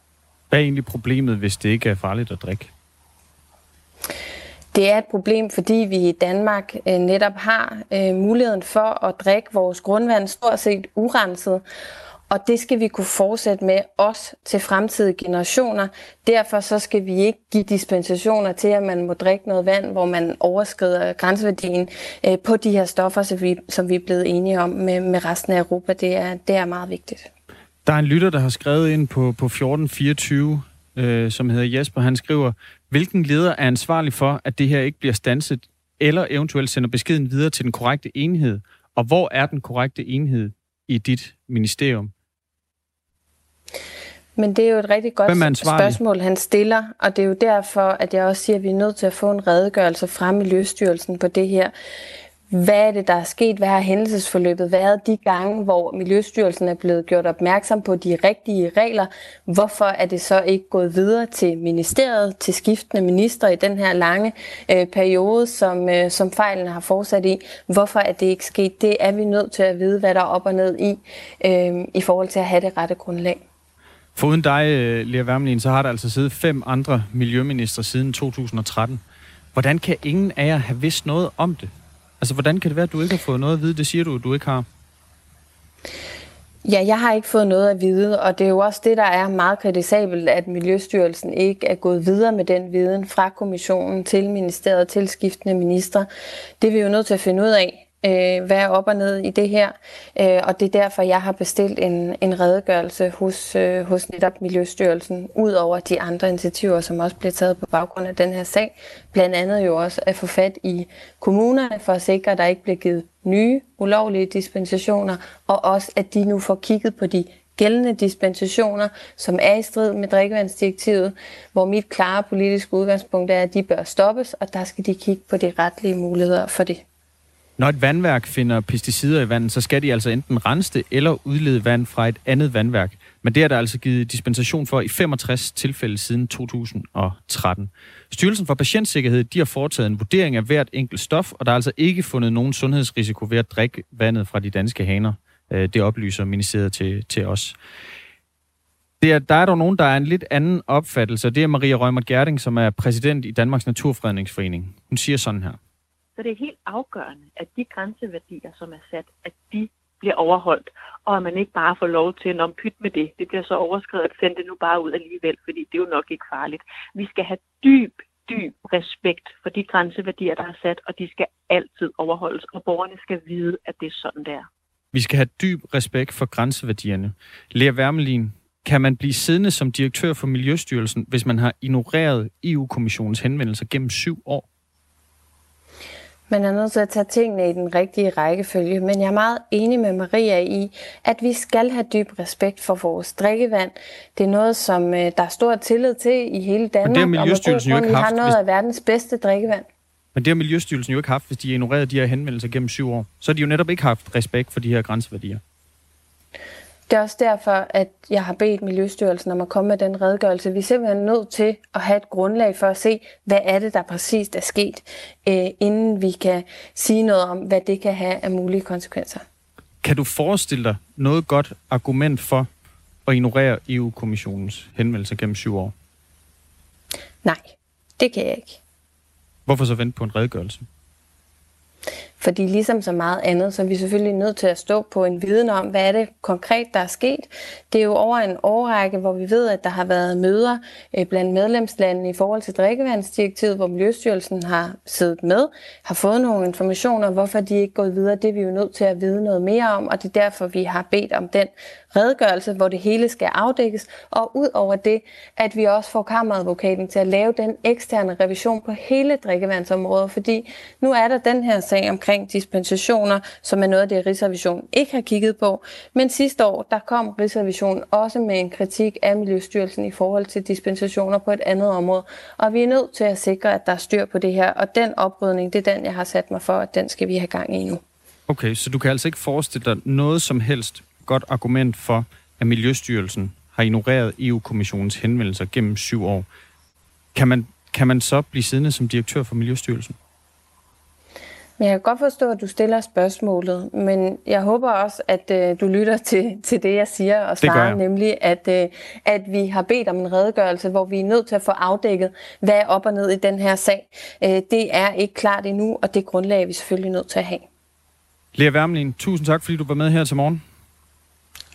Hvad er egentlig problemet, hvis det ikke er farligt at drikke? Det er et problem, fordi vi i Danmark øh, netop har øh, muligheden for at drikke vores grundvand stort set urenset. Og det skal vi kunne fortsætte med også til fremtidige generationer. Derfor så skal vi ikke give dispensationer til, at man må drikke noget vand, hvor man overskrider grænseværdien øh, på de her stoffer, som vi, som vi er blevet enige om med, med resten af Europa. Det er, det er meget vigtigt. Der er en lytter, der har skrevet ind på, på 1424, øh, som hedder Jesper. Han skriver, hvilken leder er ansvarlig for, at det her ikke bliver stanset, eller eventuelt sender beskeden videre til den korrekte enhed? Og hvor er den korrekte enhed i dit ministerium? Men det er jo et rigtig godt spørgsmål, han stiller, og det er jo derfor, at jeg også siger, at vi er nødt til at få en redegørelse fra Miljøstyrelsen på det her. Hvad er det, der er sket? Hvad har hændelsesforløbet været de gange, hvor Miljøstyrelsen er blevet gjort opmærksom på de rigtige regler? Hvorfor er det så ikke gået videre til ministeriet, til skiftende minister i den her lange øh, periode, som, øh, som fejlen har fortsat i? Hvorfor er det ikke sket? Det er vi nødt til at vide, hvad der er op og ned i, øh, i forhold til at have det rette grundlag. Foruden dig, øh, Lea Wermelin, så har der altså siddet fem andre miljøminister siden 2013. Hvordan kan ingen af jer have vidst noget om det? Altså, hvordan kan det være, at du ikke har fået noget at vide? Det siger du, at du ikke har. Ja, jeg har ikke fået noget at vide, og det er jo også det, der er meget kritisabelt, at Miljøstyrelsen ikke er gået videre med den viden fra kommissionen til ministeriet til skiftende minister. Det er vi jo nødt til at finde ud af, øh, hvad er op og ned i det her. Øh, og det er derfor, jeg har bestilt en, en redegørelse hos, øh, hos netop Miljøstyrelsen, ud over de andre initiativer, som også bliver taget på baggrund af den her sag. Blandt andet jo også at få fat i kommunerne for at sikre, at der ikke bliver givet nye ulovlige dispensationer, og også at de nu får kigget på de gældende dispensationer, som er i strid med drikkevandsdirektivet, hvor mit klare politiske udgangspunkt er, at de bør stoppes, og der skal de kigge på de retlige muligheder for det. Når et vandværk finder pesticider i vandet, så skal de altså enten rense det eller udlede vand fra et andet vandværk. Men det er der altså givet dispensation for i 65 tilfælde siden 2013. Styrelsen for Patientsikkerhed de har foretaget en vurdering af hvert enkelt stof, og der er altså ikke fundet nogen sundhedsrisiko ved at drikke vandet fra de danske haner. Øh, det oplyser ministeriet til, til os. Det er, der er dog nogen, der er en lidt anden opfattelse, og det er Maria Rømer Gerding, som er præsident i Danmarks Naturfredningsforening. Hun siger sådan her. Så det er helt afgørende, at de grænseværdier, som er sat, at de bliver overholdt, og at man ikke bare får lov til at pyt med det. Det bliver så overskrevet at sende det nu bare ud alligevel, fordi det er jo nok ikke farligt. Vi skal have dyb, dyb respekt for de grænseværdier, der er sat, og de skal altid overholdes, og borgerne skal vide, at det er sådan, det er. Vi skal have dyb respekt for grænseværdierne. Lea Wermelin, kan man blive siddende som direktør for Miljøstyrelsen, hvis man har ignoreret EU-kommissionens henvendelser gennem syv år? Man er nødt til at tage tingene i den rigtige rækkefølge, men jeg er meget enig med Maria i, at vi skal have dyb respekt for vores drikkevand. Det er noget, som øh, der er stor tillid til i hele Danmark, men det har Miljøstyrelsen og med jo ikke haft, har noget af verdens bedste drikkevand. Men det har Miljøstyrelsen jo ikke haft, hvis de har ignoreret de her henvendelser gennem syv år. Så har de jo netop ikke haft respekt for de her grænseværdier. Det er også derfor, at jeg har bedt Miljøstyrelsen om at komme med den redegørelse. Vi er simpelthen nødt til at have et grundlag for at se, hvad er det, der præcist er sket, øh, inden vi kan sige noget om, hvad det kan have af mulige konsekvenser. Kan du forestille dig noget godt argument for at ignorere EU-kommissionens henvendelser gennem syv år? Nej, det kan jeg ikke. Hvorfor så vente på en redegørelse? Fordi ligesom så meget andet, så er vi selvfølgelig nødt til at stå på en viden om, hvad er det konkret, der er sket. Det er jo over en årrække, hvor vi ved, at der har været møder øh, blandt medlemslandene i forhold til drikkevandsdirektivet, hvor Miljøstyrelsen har siddet med, har fået nogle informationer, hvorfor de ikke er gået videre. Det er vi jo nødt til at vide noget mere om, og det er derfor, vi har bedt om den redegørelse, hvor det hele skal afdækkes, og ud over det, at vi også får kammeradvokaten til at lave den eksterne revision på hele drikkevandsområdet, fordi nu er der den her sag omkring dispensationer, som er noget af det, Rigsrevisionen ikke har kigget på, men sidste år, der kom Rigsrevisionen også med en kritik af Miljøstyrelsen i forhold til dispensationer på et andet område, og vi er nødt til at sikre, at der er styr på det her, og den oprydning, det er den, jeg har sat mig for, at den skal vi have gang i nu. Okay, så du kan altså ikke forestille dig noget som helst godt argument for, at Miljøstyrelsen har ignoreret EU-kommissionens henvendelser gennem syv år. Kan man, kan man så blive siddende som direktør for Miljøstyrelsen? Jeg kan godt forstå, at du stiller spørgsmålet, men jeg håber også, at øh, du lytter til, til det, jeg siger og svarer, nemlig at, øh, at vi har bedt om en redegørelse, hvor vi er nødt til at få afdækket, hvad er op og ned i den her sag. Øh, det er ikke klart endnu, og det grundlag er vi selvfølgelig nødt til at have. Lea Wermelin, tusind tak, fordi du var med her til morgen.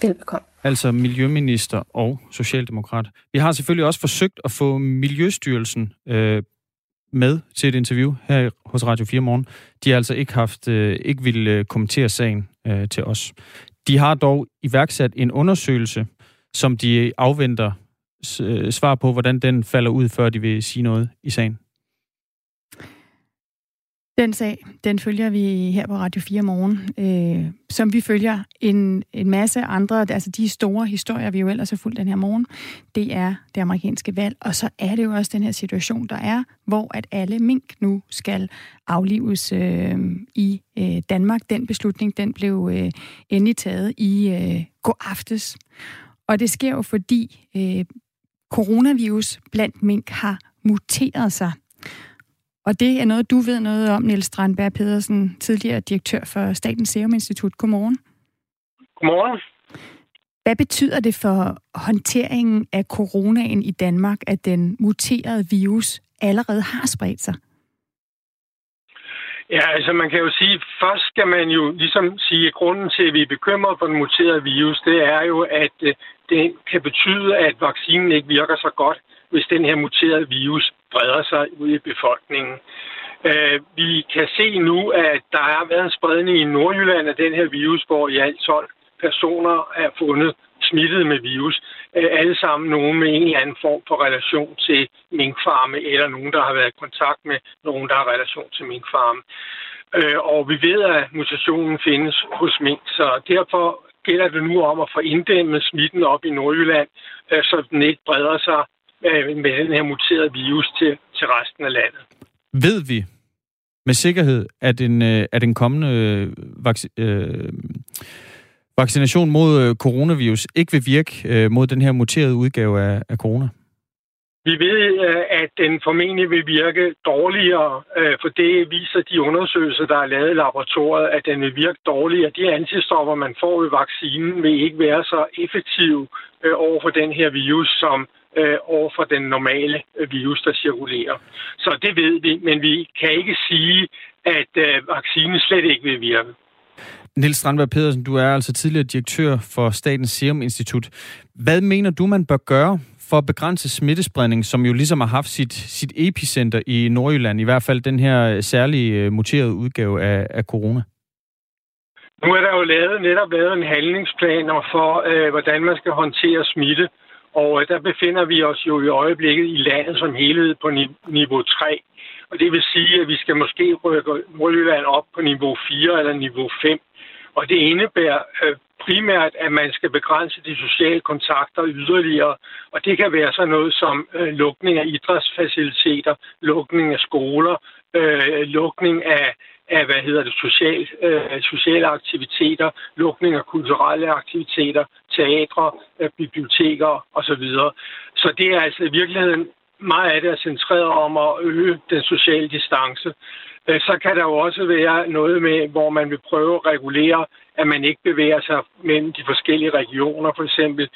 Velbekomme. Altså Miljøminister og Socialdemokrat. Vi har selvfølgelig også forsøgt at få Miljøstyrelsen øh, med til et interview her hos Radio 4 Morgen. De har altså ikke haft, øh, ikke ville øh, kommentere sagen øh, til os. De har dog iværksat en undersøgelse, som de afventer øh, svar på, hvordan den falder ud, før de vil sige noget i sagen. Den sag, den følger vi her på Radio 4 morgen, øh, som vi følger en, en masse andre, altså de store historier, vi jo ellers har fulgt den her morgen, det er det amerikanske valg, og så er det jo også den her situation, der er, hvor at alle mink nu skal aflives øh, i øh, Danmark. Den beslutning, den blev øh, endelig taget i øh, går aftes. Og det sker jo, fordi øh, coronavirus blandt mink har muteret sig. Og det er noget, du ved noget om, Niels Strandberg Pedersen, tidligere direktør for Statens Serum Institut. Godmorgen. Godmorgen. Hvad betyder det for håndteringen af coronaen i Danmark, at den muterede virus allerede har spredt sig? Ja, altså man kan jo sige, først skal man jo ligesom sige, at grunden til, at vi er bekymrede for den muterede virus, det er jo, at øh, det kan betyde, at vaccinen ikke virker så godt, hvis den her muterede virus breder sig ud i befolkningen. Øh, vi kan se nu, at der har været en spredning i Nordjylland af den her virus, hvor i alt 12 personer er fundet smittet med virus. Øh, alle sammen nogen med en eller anden form for relation til minkfarme, eller nogen, der har været i kontakt med nogen, der har relation til minkfarme. Øh, og vi ved, at mutationen findes hos mink, så derfor gælder det nu om at få inddæmmet smitten op i Nordjylland, øh, så den ikke breder sig med den her muterede virus til, til resten af landet. Ved vi med sikkerhed, at en, at en kommende vac- øh, vaccination mod øh, coronavirus ikke vil virke øh, mod den her muterede udgave af, af corona? Vi ved, øh, at den formentlig vil virke dårligere, for det viser de undersøgelser, der er lavet i laboratoriet, at den vil virke dårligere. De antistoffer, man får ved vaccinen, vil ikke være så effektive over for den her virus, som over for den normale virus, der cirkulerer. Så det ved vi, men vi kan ikke sige, at vaccinen slet ikke vil virke. Niels Strandberg Pedersen, du er altså tidligere direktør for Statens Serum Institut. Hvad mener du, man bør gøre for at begrænse smittespredning, som jo ligesom har haft sit, sit epicenter i Nordjylland, i hvert fald den her særlige øh, muterede udgave af, af corona? Nu er der jo lavet, netop lavet en handlingsplan for, øh, hvordan man skal håndtere smitte. Og øh, der befinder vi os jo i øjeblikket i landet som helhed på niveau 3. Og det vil sige, at vi skal måske rykke Nordjylland op på niveau 4 eller niveau 5. Og det indebærer øh, primært, at man skal begrænse de sociale kontakter yderligere. Og det kan være sådan noget som øh, lukning af idrætsfaciliteter, lukning af skoler, øh, lukning af, af hvad hedder det, social, øh, sociale aktiviteter, lukning af kulturelle aktiviteter, teatre, øh, biblioteker osv. Så det er altså i virkeligheden meget af det er centreret om at øge den sociale distance. Øh, så kan der jo også være noget med, hvor man vil prøve at regulere, at man ikke bevæger sig mellem de forskellige regioner, for eksempel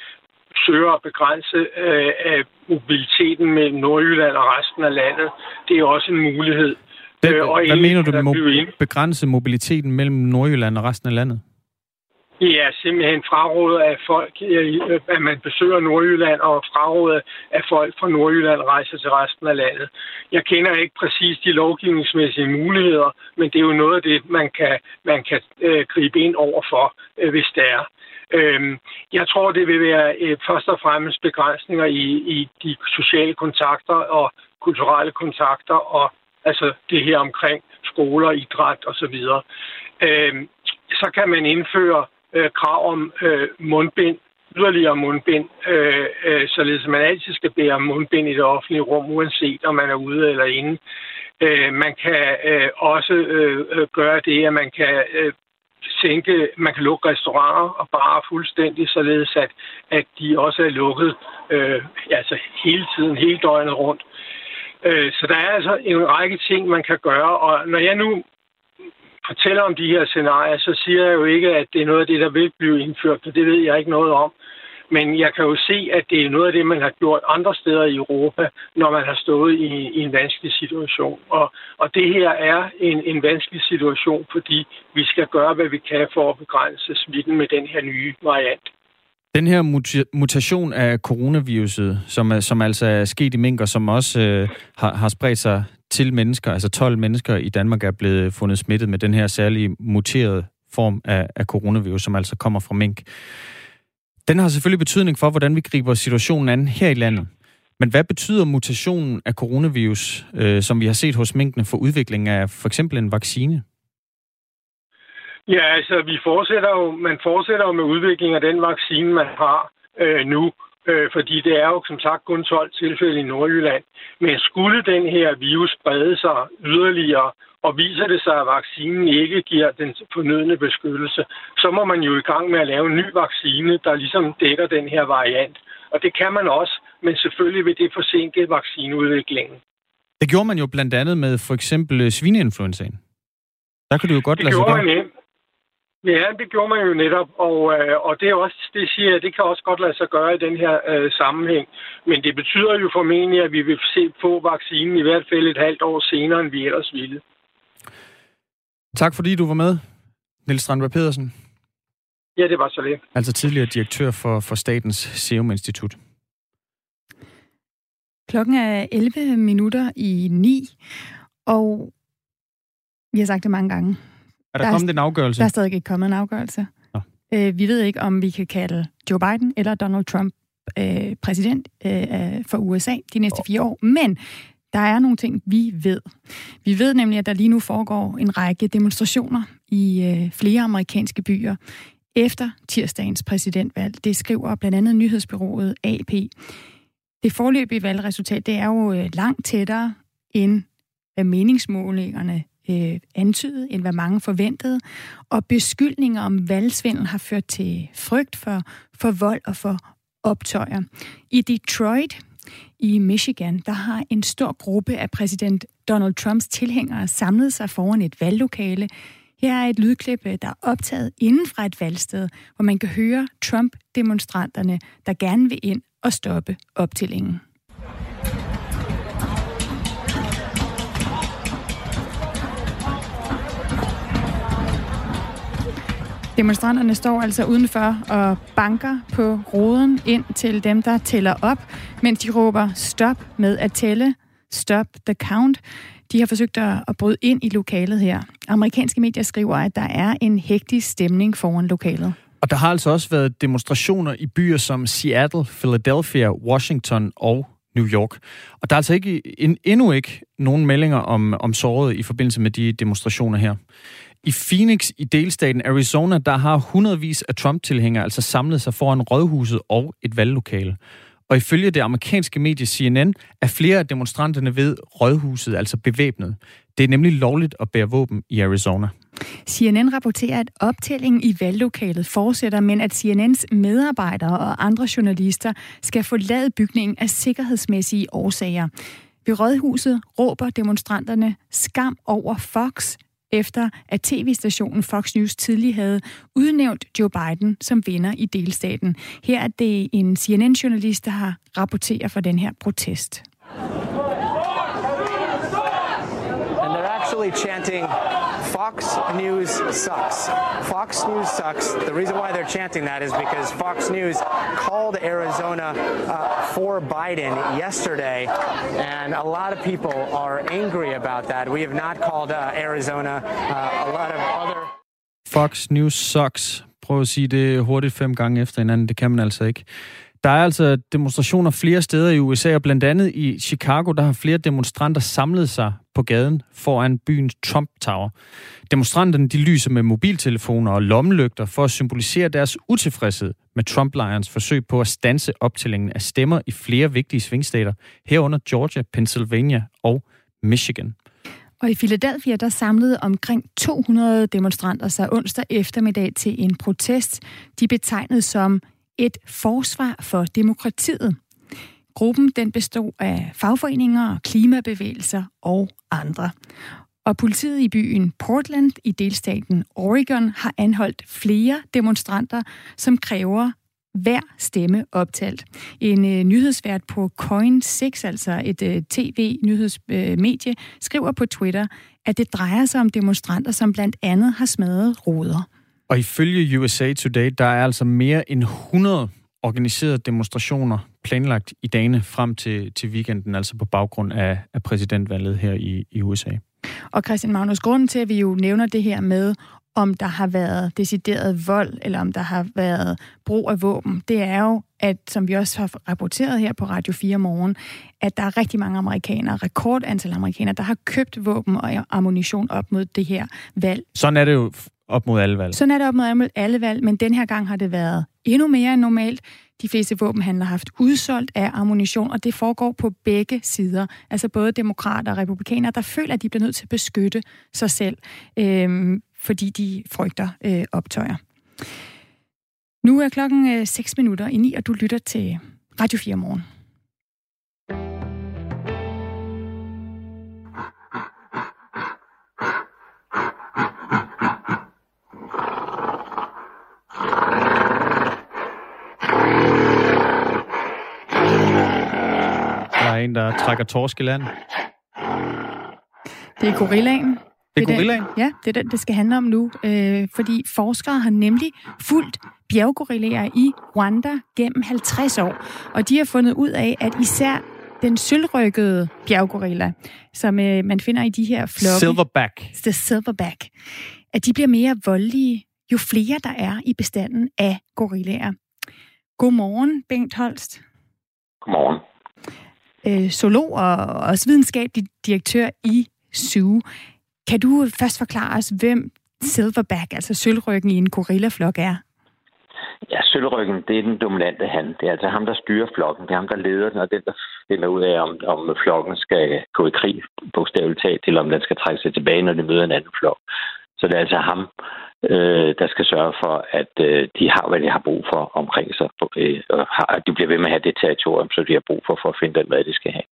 søger at begrænse øh, mobiliteten mellem Nordjylland og resten af landet. Det er også en mulighed. Det, øh, og hvad mener du med begrænse mobiliteten mellem Nordjylland og resten af landet? Ja, simpelthen frarådet af folk, øh, at man besøger Nordjylland, og frarådet af folk fra Nordjylland rejser til resten af landet. Jeg kender ikke præcis de lovgivningsmæssige muligheder, men det er jo noget af det, man kan, man kan øh, gribe ind over for, øh, hvis det er. Øhm, jeg tror, det vil være øh, først og fremmest begrænsninger i, i de sociale kontakter og kulturelle kontakter, og altså det her omkring skoler, idræt osv. Øhm, så kan man indføre øh, krav om øh, mundbind, yderligere mundbind, øh, øh, således at man altid skal bære mundbind i det offentlige rum, uanset om man er ude eller inde. Øh, man kan øh, også øh, øh gøre det, at man kan øh, sænke, man kan lukke restauranter og bare fuldstændig, således at, at de også er lukket øh, altså hele tiden, hele døgnet rundt. Øh, så der er altså en række ting, man kan gøre, og når jeg nu fortæller om de her scenarier, så siger jeg jo ikke, at det er noget af det, der vil blive indført, for det ved jeg ikke noget om. Men jeg kan jo se, at det er noget af det, man har gjort andre steder i Europa, når man har stået i, i en vanskelig situation. Og, og det her er en, en vanskelig situation, fordi vi skal gøre, hvad vi kan for at begrænse smitten med den her nye variant. Den her mutation af coronaviruset, som, som altså er sket i mink, og som også øh, har, har spredt sig til mennesker, altså 12 mennesker i Danmark er blevet fundet smittet med den her særlige muterede form af, af coronavirus, som altså kommer fra mink. Den har selvfølgelig betydning for, hvordan vi griber situationen an her i landet. Men hvad betyder mutationen af coronavirus, øh, som vi har set hos minkene, for udviklingen af for eksempel en vaccine? Ja, altså vi fortsætter jo, man fortsætter jo med udviklingen af den vaccine, man har øh, nu øh, fordi det er jo som sagt kun 12 tilfælde i Nordjylland. Men skulle den her virus brede sig yderligere, og viser det sig, at vaccinen ikke giver den fornødne beskyttelse, så må man jo i gang med at lave en ny vaccine, der ligesom dækker den her variant. Og det kan man også, men selvfølgelig vil det forsinke vaccineudviklingen. Det gjorde man jo blandt andet med for eksempel svineinfluenzaen. Der kunne det jo godt det lade sig gøre. Man, Ja, det gjorde man jo netop, og, øh, og det er også, det siger det kan også godt lade sig gøre i den her øh, sammenhæng. Men det betyder jo formentlig, at vi vil se på vaccinen i hvert fald et halvt år senere, end vi ellers ville. Tak fordi du var med, Niels Strandberg Pedersen. Ja, det var så lidt. Altså tidligere direktør for, for Statens Serum Institut. Klokken er 11 minutter i 9, og vi har sagt det mange gange. Er der, der kommet er, en afgørelse? Der er stadig ikke kommet en afgørelse. Nå. Øh, vi ved ikke, om vi kan kalde Joe Biden eller Donald Trump øh, præsident øh, for USA de næste fire år. Men der er nogle ting, vi ved. Vi ved nemlig, at der lige nu foregår en række demonstrationer i øh, flere amerikanske byer efter tirsdagens præsidentvalg. Det skriver blandt andet nyhedsbyrået AP. Det forløbige valgresultat det er jo øh, langt tættere end hvad meningsmålingerne øh, antydet, end hvad mange forventede. Og beskyldninger om valgsvindel har ført til frygt for, for vold og for optøjer. I Detroit i Michigan, der har en stor gruppe af præsident Donald Trumps tilhængere samlet sig foran et valglokale. Her er et lydklip, øh, der er optaget inden fra et valgsted, hvor man kan høre Trump-demonstranterne, der gerne vil ind og stoppe optællingen. Demonstranterne står altså udenfor og banker på roden ind til dem, der tæller op, mens de råber stop med at tælle, stop the count. De har forsøgt at bryde ind i lokalet her. Amerikanske medier skriver, at der er en hektisk stemning foran lokalet. Og der har altså også været demonstrationer i byer som Seattle, Philadelphia, Washington og New York. Og der er altså ikke, en, endnu ikke nogen meldinger om, om såret i forbindelse med de demonstrationer her. I Phoenix i delstaten Arizona, der har hundredvis af Trump-tilhængere altså samlet sig foran rådhuset og et valglokale. Og ifølge det amerikanske medie CNN er flere af demonstranterne ved rådhuset altså bevæbnet. Det er nemlig lovligt at bære våben i Arizona. CNN rapporterer, at optællingen i valglokalet fortsætter, men at CNN's medarbejdere og andre journalister skal forlade bygningen af sikkerhedsmæssige årsager. Ved rådhuset råber demonstranterne skam over Fox, efter at tv-stationen Fox News tidlig havde udnævnt Joe Biden som vinder i delstaten. Her er det en CNN-journalist, der har rapporteret for den her protest. And they're actually chanting Fox News sucks. Fox News sucks. The reason why they're chanting that is because Fox News called Arizona uh, for Biden yesterday, and a lot of people are angry about that. We have not called uh, Arizona. Uh, a lot of other. Fox News sucks. Prøv at sige det hurtigt fem gange efter hinanden. Det kan man altså ikke. Der er altså demonstrationer flere steder i USA, og blandt andet i Chicago, der har flere demonstranter samlet sig på gaden foran byens Trump Tower. Demonstranterne de lyser med mobiltelefoner og lommelygter for at symbolisere deres utilfredshed med Trump-lejrens forsøg på at stanse optællingen af stemmer i flere vigtige svingstater, herunder Georgia, Pennsylvania og Michigan. Og i Philadelphia, der samlede omkring 200 demonstranter sig onsdag eftermiddag til en protest, de betegnede som et forsvar for demokratiet. Gruppen den bestod af fagforeninger, klimabevægelser og andre. Og politiet i byen Portland i delstaten Oregon har anholdt flere demonstranter, som kræver hver stemme optalt. En øh, nyhedsvært på Coin6, altså et øh, tv-nyhedsmedie, øh, skriver på Twitter, at det drejer sig om demonstranter, som blandt andet har smadret ruder. Og ifølge USA Today, der er altså mere end 100 organiserede demonstrationer planlagt i dagene frem til, til weekenden, altså på baggrund af, af præsidentvalget her i, i USA. Og Christian Magnus, grunden til, at vi jo nævner det her med, om der har været decideret vold, eller om der har været brug af våben, det er jo, at som vi også har rapporteret her på Radio 4 morgen, at der er rigtig mange amerikanere, rekordantal amerikanere, der har købt våben og ammunition op mod det her valg. Sådan er det jo op mod alle valg. Sådan er det op mod alle valg, men den her gang har det været endnu mere end normalt. De fleste våbenhandlere har haft udsolgt af ammunition, og det foregår på begge sider. Altså både demokrater og republikanere, der føler, at de bliver nødt til at beskytte sig selv, øh, fordi de frygter øh, optøjer. Nu er klokken øh, 6 minutter i 9, og du lytter til Radio 4 morgen. En, der trækker torsk i land. Det er gorillaen. Det er gorillaen? Ja, det er den, det skal handle om nu. Øh, fordi forskere har nemlig fulgt bjerggorillaer i Rwanda gennem 50 år. Og de har fundet ud af, at især den sølvrykkede bjerggorilla, som øh, man finder i de her flokke... Silverback. The silverback. At de bliver mere voldelige, jo flere der er i bestanden af gorillaer. Godmorgen, Bengt Holst. Godmorgen. Øh, zoolog og også videnskabelig direktør i Zoo. Kan du først forklare os, hvem silverback, altså sølvryggen i en gorillaflok er? Ja, sølvryggen, det er den dominante han. Det er altså ham, der styrer flokken. Det er ham, der leder den, og den, der finder ud af, om, om flokken skal gå i krig, bogstaveligt talt, eller om den skal trække sig tilbage, når den møder en anden flok. Så det er altså ham, øh, der skal sørge for, at øh, de har, hvad de har brug for omkring sig, øh, og har, at de bliver ved med at have det territorium, så de har brug for, for at finde den mad, de skal have.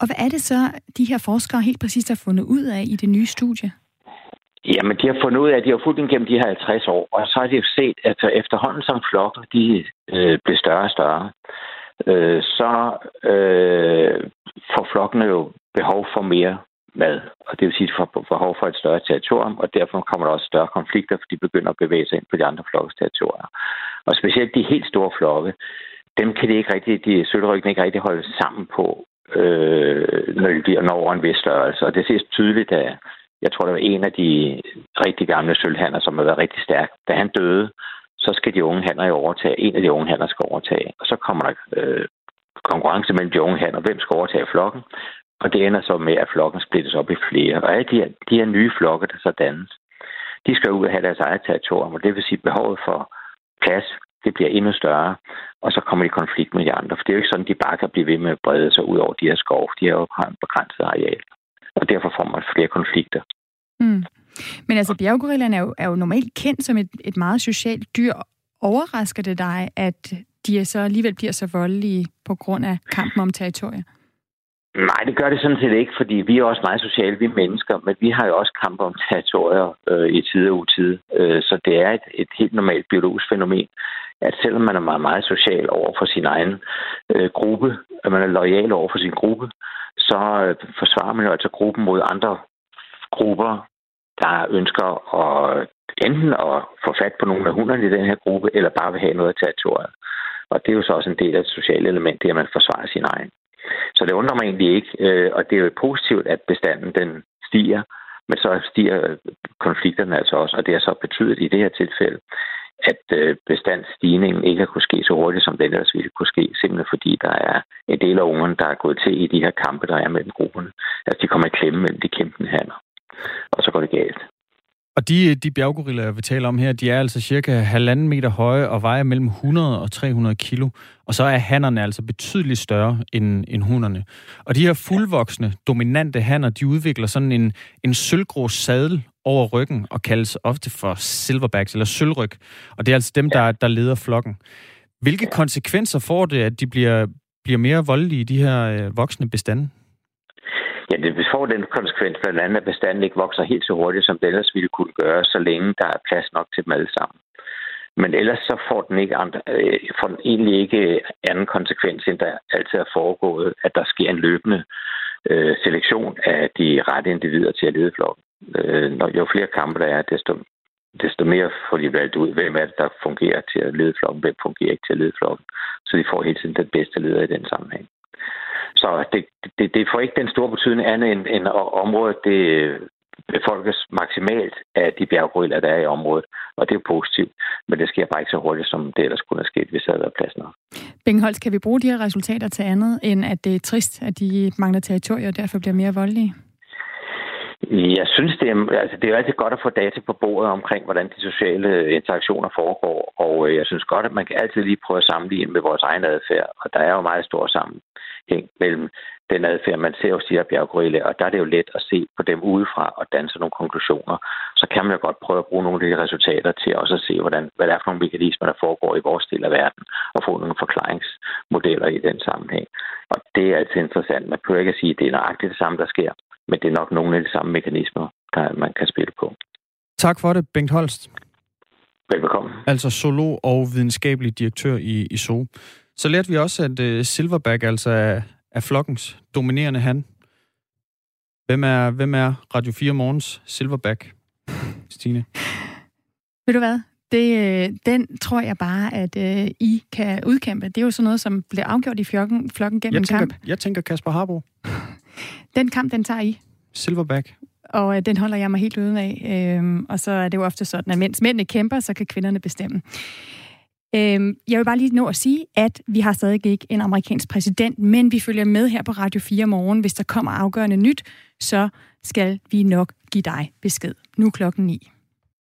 Og hvad er det så, de her forskere helt præcist har fundet ud af i det nye studie? Jamen, de har fundet ud af, at de har fulgt den gennem de her 50 år, og så har de set, at efterhånden som flokken de øh, bliver større og større, øh, så øh, får flokkene jo behov for mere mad. Og det vil sige, at de får behov for et større territorium, og derfor kommer der også større konflikter, for de begynder at bevæge sig ind på de andre flokkes territorier. Og specielt de helt store flokke, dem kan de ikke rigtig, de sølvryggen ikke rigtig holde sammen på, øh, når de når over en vis størrelse. Og det ses tydeligt, at jeg tror, der var en af de rigtig gamle sølvhandler, som har været rigtig stærk. Da han døde, så skal de unge handler jo overtage. En af de unge handler skal overtage. Og så kommer der øh, konkurrence mellem de unge handler. Hvem skal overtage flokken? Og det ender så med, at flokken splittes op i flere. Og alle de her, de her nye flokke, der så dannes, de skal ud og have deres eget territorium. Og det vil sige, at behovet for plads, det bliver endnu større. Og så kommer de i konflikt med de andre. For det er jo ikke sådan, at de bare kan blive ved med at brede sig ud over de her skov. De har jo en begrænset areal. Og derfor får man flere konflikter. Mm. Men altså, bjerggorillaen er jo, er jo normalt kendt som et, et meget socialt dyr. Overrasker det dig, at de så alligevel bliver så voldelige på grund af kampen om territorier? Nej, det gør det sådan set ikke, fordi vi er også meget sociale, vi er mennesker, men vi har jo også kamp om territorier øh, i tid og utid. Øh, så det er et, et helt normalt biologisk fænomen, at selvom man er meget, meget social over for sin egen øh, gruppe, at man er lojal over for sin gruppe, så øh, forsvarer man jo altså gruppen mod andre grupper, der ønsker at enten at få fat på nogle af hunderne i den her gruppe, eller bare vil have noget af territoriet. Og det er jo så også en del af det sociale element, det er, at man forsvarer sin egen. Så det undrer mig egentlig ikke, øh, og det er jo positivt, at bestanden den stiger, men så stiger konflikterne altså også, og det har så betydet i det her tilfælde, at øh, bestandsstigningen ikke har kunne ske så hurtigt, som den ellers ville kunne ske, simpelthen fordi der er en del af ungerne, der er gået til i de her kampe, der er mellem grupperne. Altså, de kommer i klemme mellem de kæmpende hanner, og så går det galt. Og de, de bjerggorillaer, vi taler om her, de er altså cirka halvanden meter høje og vejer mellem 100 og 300 kilo. Og så er hannerne altså betydeligt større end, end hunderne. Og de her fuldvoksne, dominante hanner, de udvikler sådan en, en sølvgrå sadel over ryggen og kaldes ofte for silverbacks eller sølvryg. Og det er altså dem, der, der leder flokken. Hvilke konsekvenser får det, at de bliver, bliver mere voldelige i de her øh, voksne bestande? Ja, det får den konsekvens, blandt andet, at bestanden ikke vokser helt så hurtigt, som det ellers ville kunne gøre, så længe der er plads nok til dem alle sammen. Men ellers så får den, ikke andre, øh, får den egentlig ikke anden konsekvens, end der altid er foregået, at der sker en løbende øh, selektion af de rette individer til at lede flokken. Øh, når jo flere kampe der er, desto, desto mere får de valgt ud, hvem er det, der fungerer til at lede flokken, hvem fungerer ikke til at lede flokken. Så de får hele tiden den bedste leder i den sammenhæng. Så det, det, det får ikke den store betydning andet end, end området det øh, befolkes maksimalt af de bjerggorillaer, der er i området. Og det er positivt, men det sker bare ikke så hurtigt, som det ellers kunne have sket, hvis der havde været plads nok. Bengholz, kan vi bruge de her resultater til andet, end at det er trist, at de mangler territorier og derfor bliver mere voldelige? Jeg synes, det er, altså, det er altid godt at få data på bordet omkring, hvordan de sociale øh, interaktioner foregår, og øh, jeg synes godt, at man kan altid lige prøve at sammenligne med vores egen adfærd, og der er jo meget stor sammenhæng mellem den adfærd, man ser hos de her bjerggorilla, og der er det jo let at se på dem udefra og danse nogle konklusioner. Så kan man jo godt prøve at bruge nogle af de resultater til også at se, hvordan, hvad det er for nogle mekanismer, der foregår i vores del af verden, og få nogle forklaringsmodeller i den sammenhæng. Og det er altid interessant. Man kan ikke sige, at det er nøjagtigt det samme, der sker, men det er nok nogle af de samme mekanismer, der man kan spille på. Tak for det, Bengt Holst. Velbekomme. Altså zoolog og videnskabelig direktør i, i Zoo. Så lærte vi også, at uh, Silverback altså er, er flokkens dominerende han. Hvem er, hvem er Radio 4 Morgens Silverback, Stine? Ved du hvad? Det, øh, den tror jeg bare, at uh, I kan udkæmpe. Det er jo sådan noget, som bliver afgjort i flokken, flokken gennem jeg tænker, kamp. Jeg tænker Kasper Harbo. Den kamp, den tager I. Silverback. Og uh, den holder jeg mig helt uden af. Uh, og så er det jo ofte sådan, at mens mændene kæmper, så kan kvinderne bestemme. Uh, jeg vil bare lige nå at sige, at vi har stadig ikke en amerikansk præsident, men vi følger med her på Radio 4 morgen. Hvis der kommer afgørende nyt, så skal vi nok give dig besked. Nu klokken 9.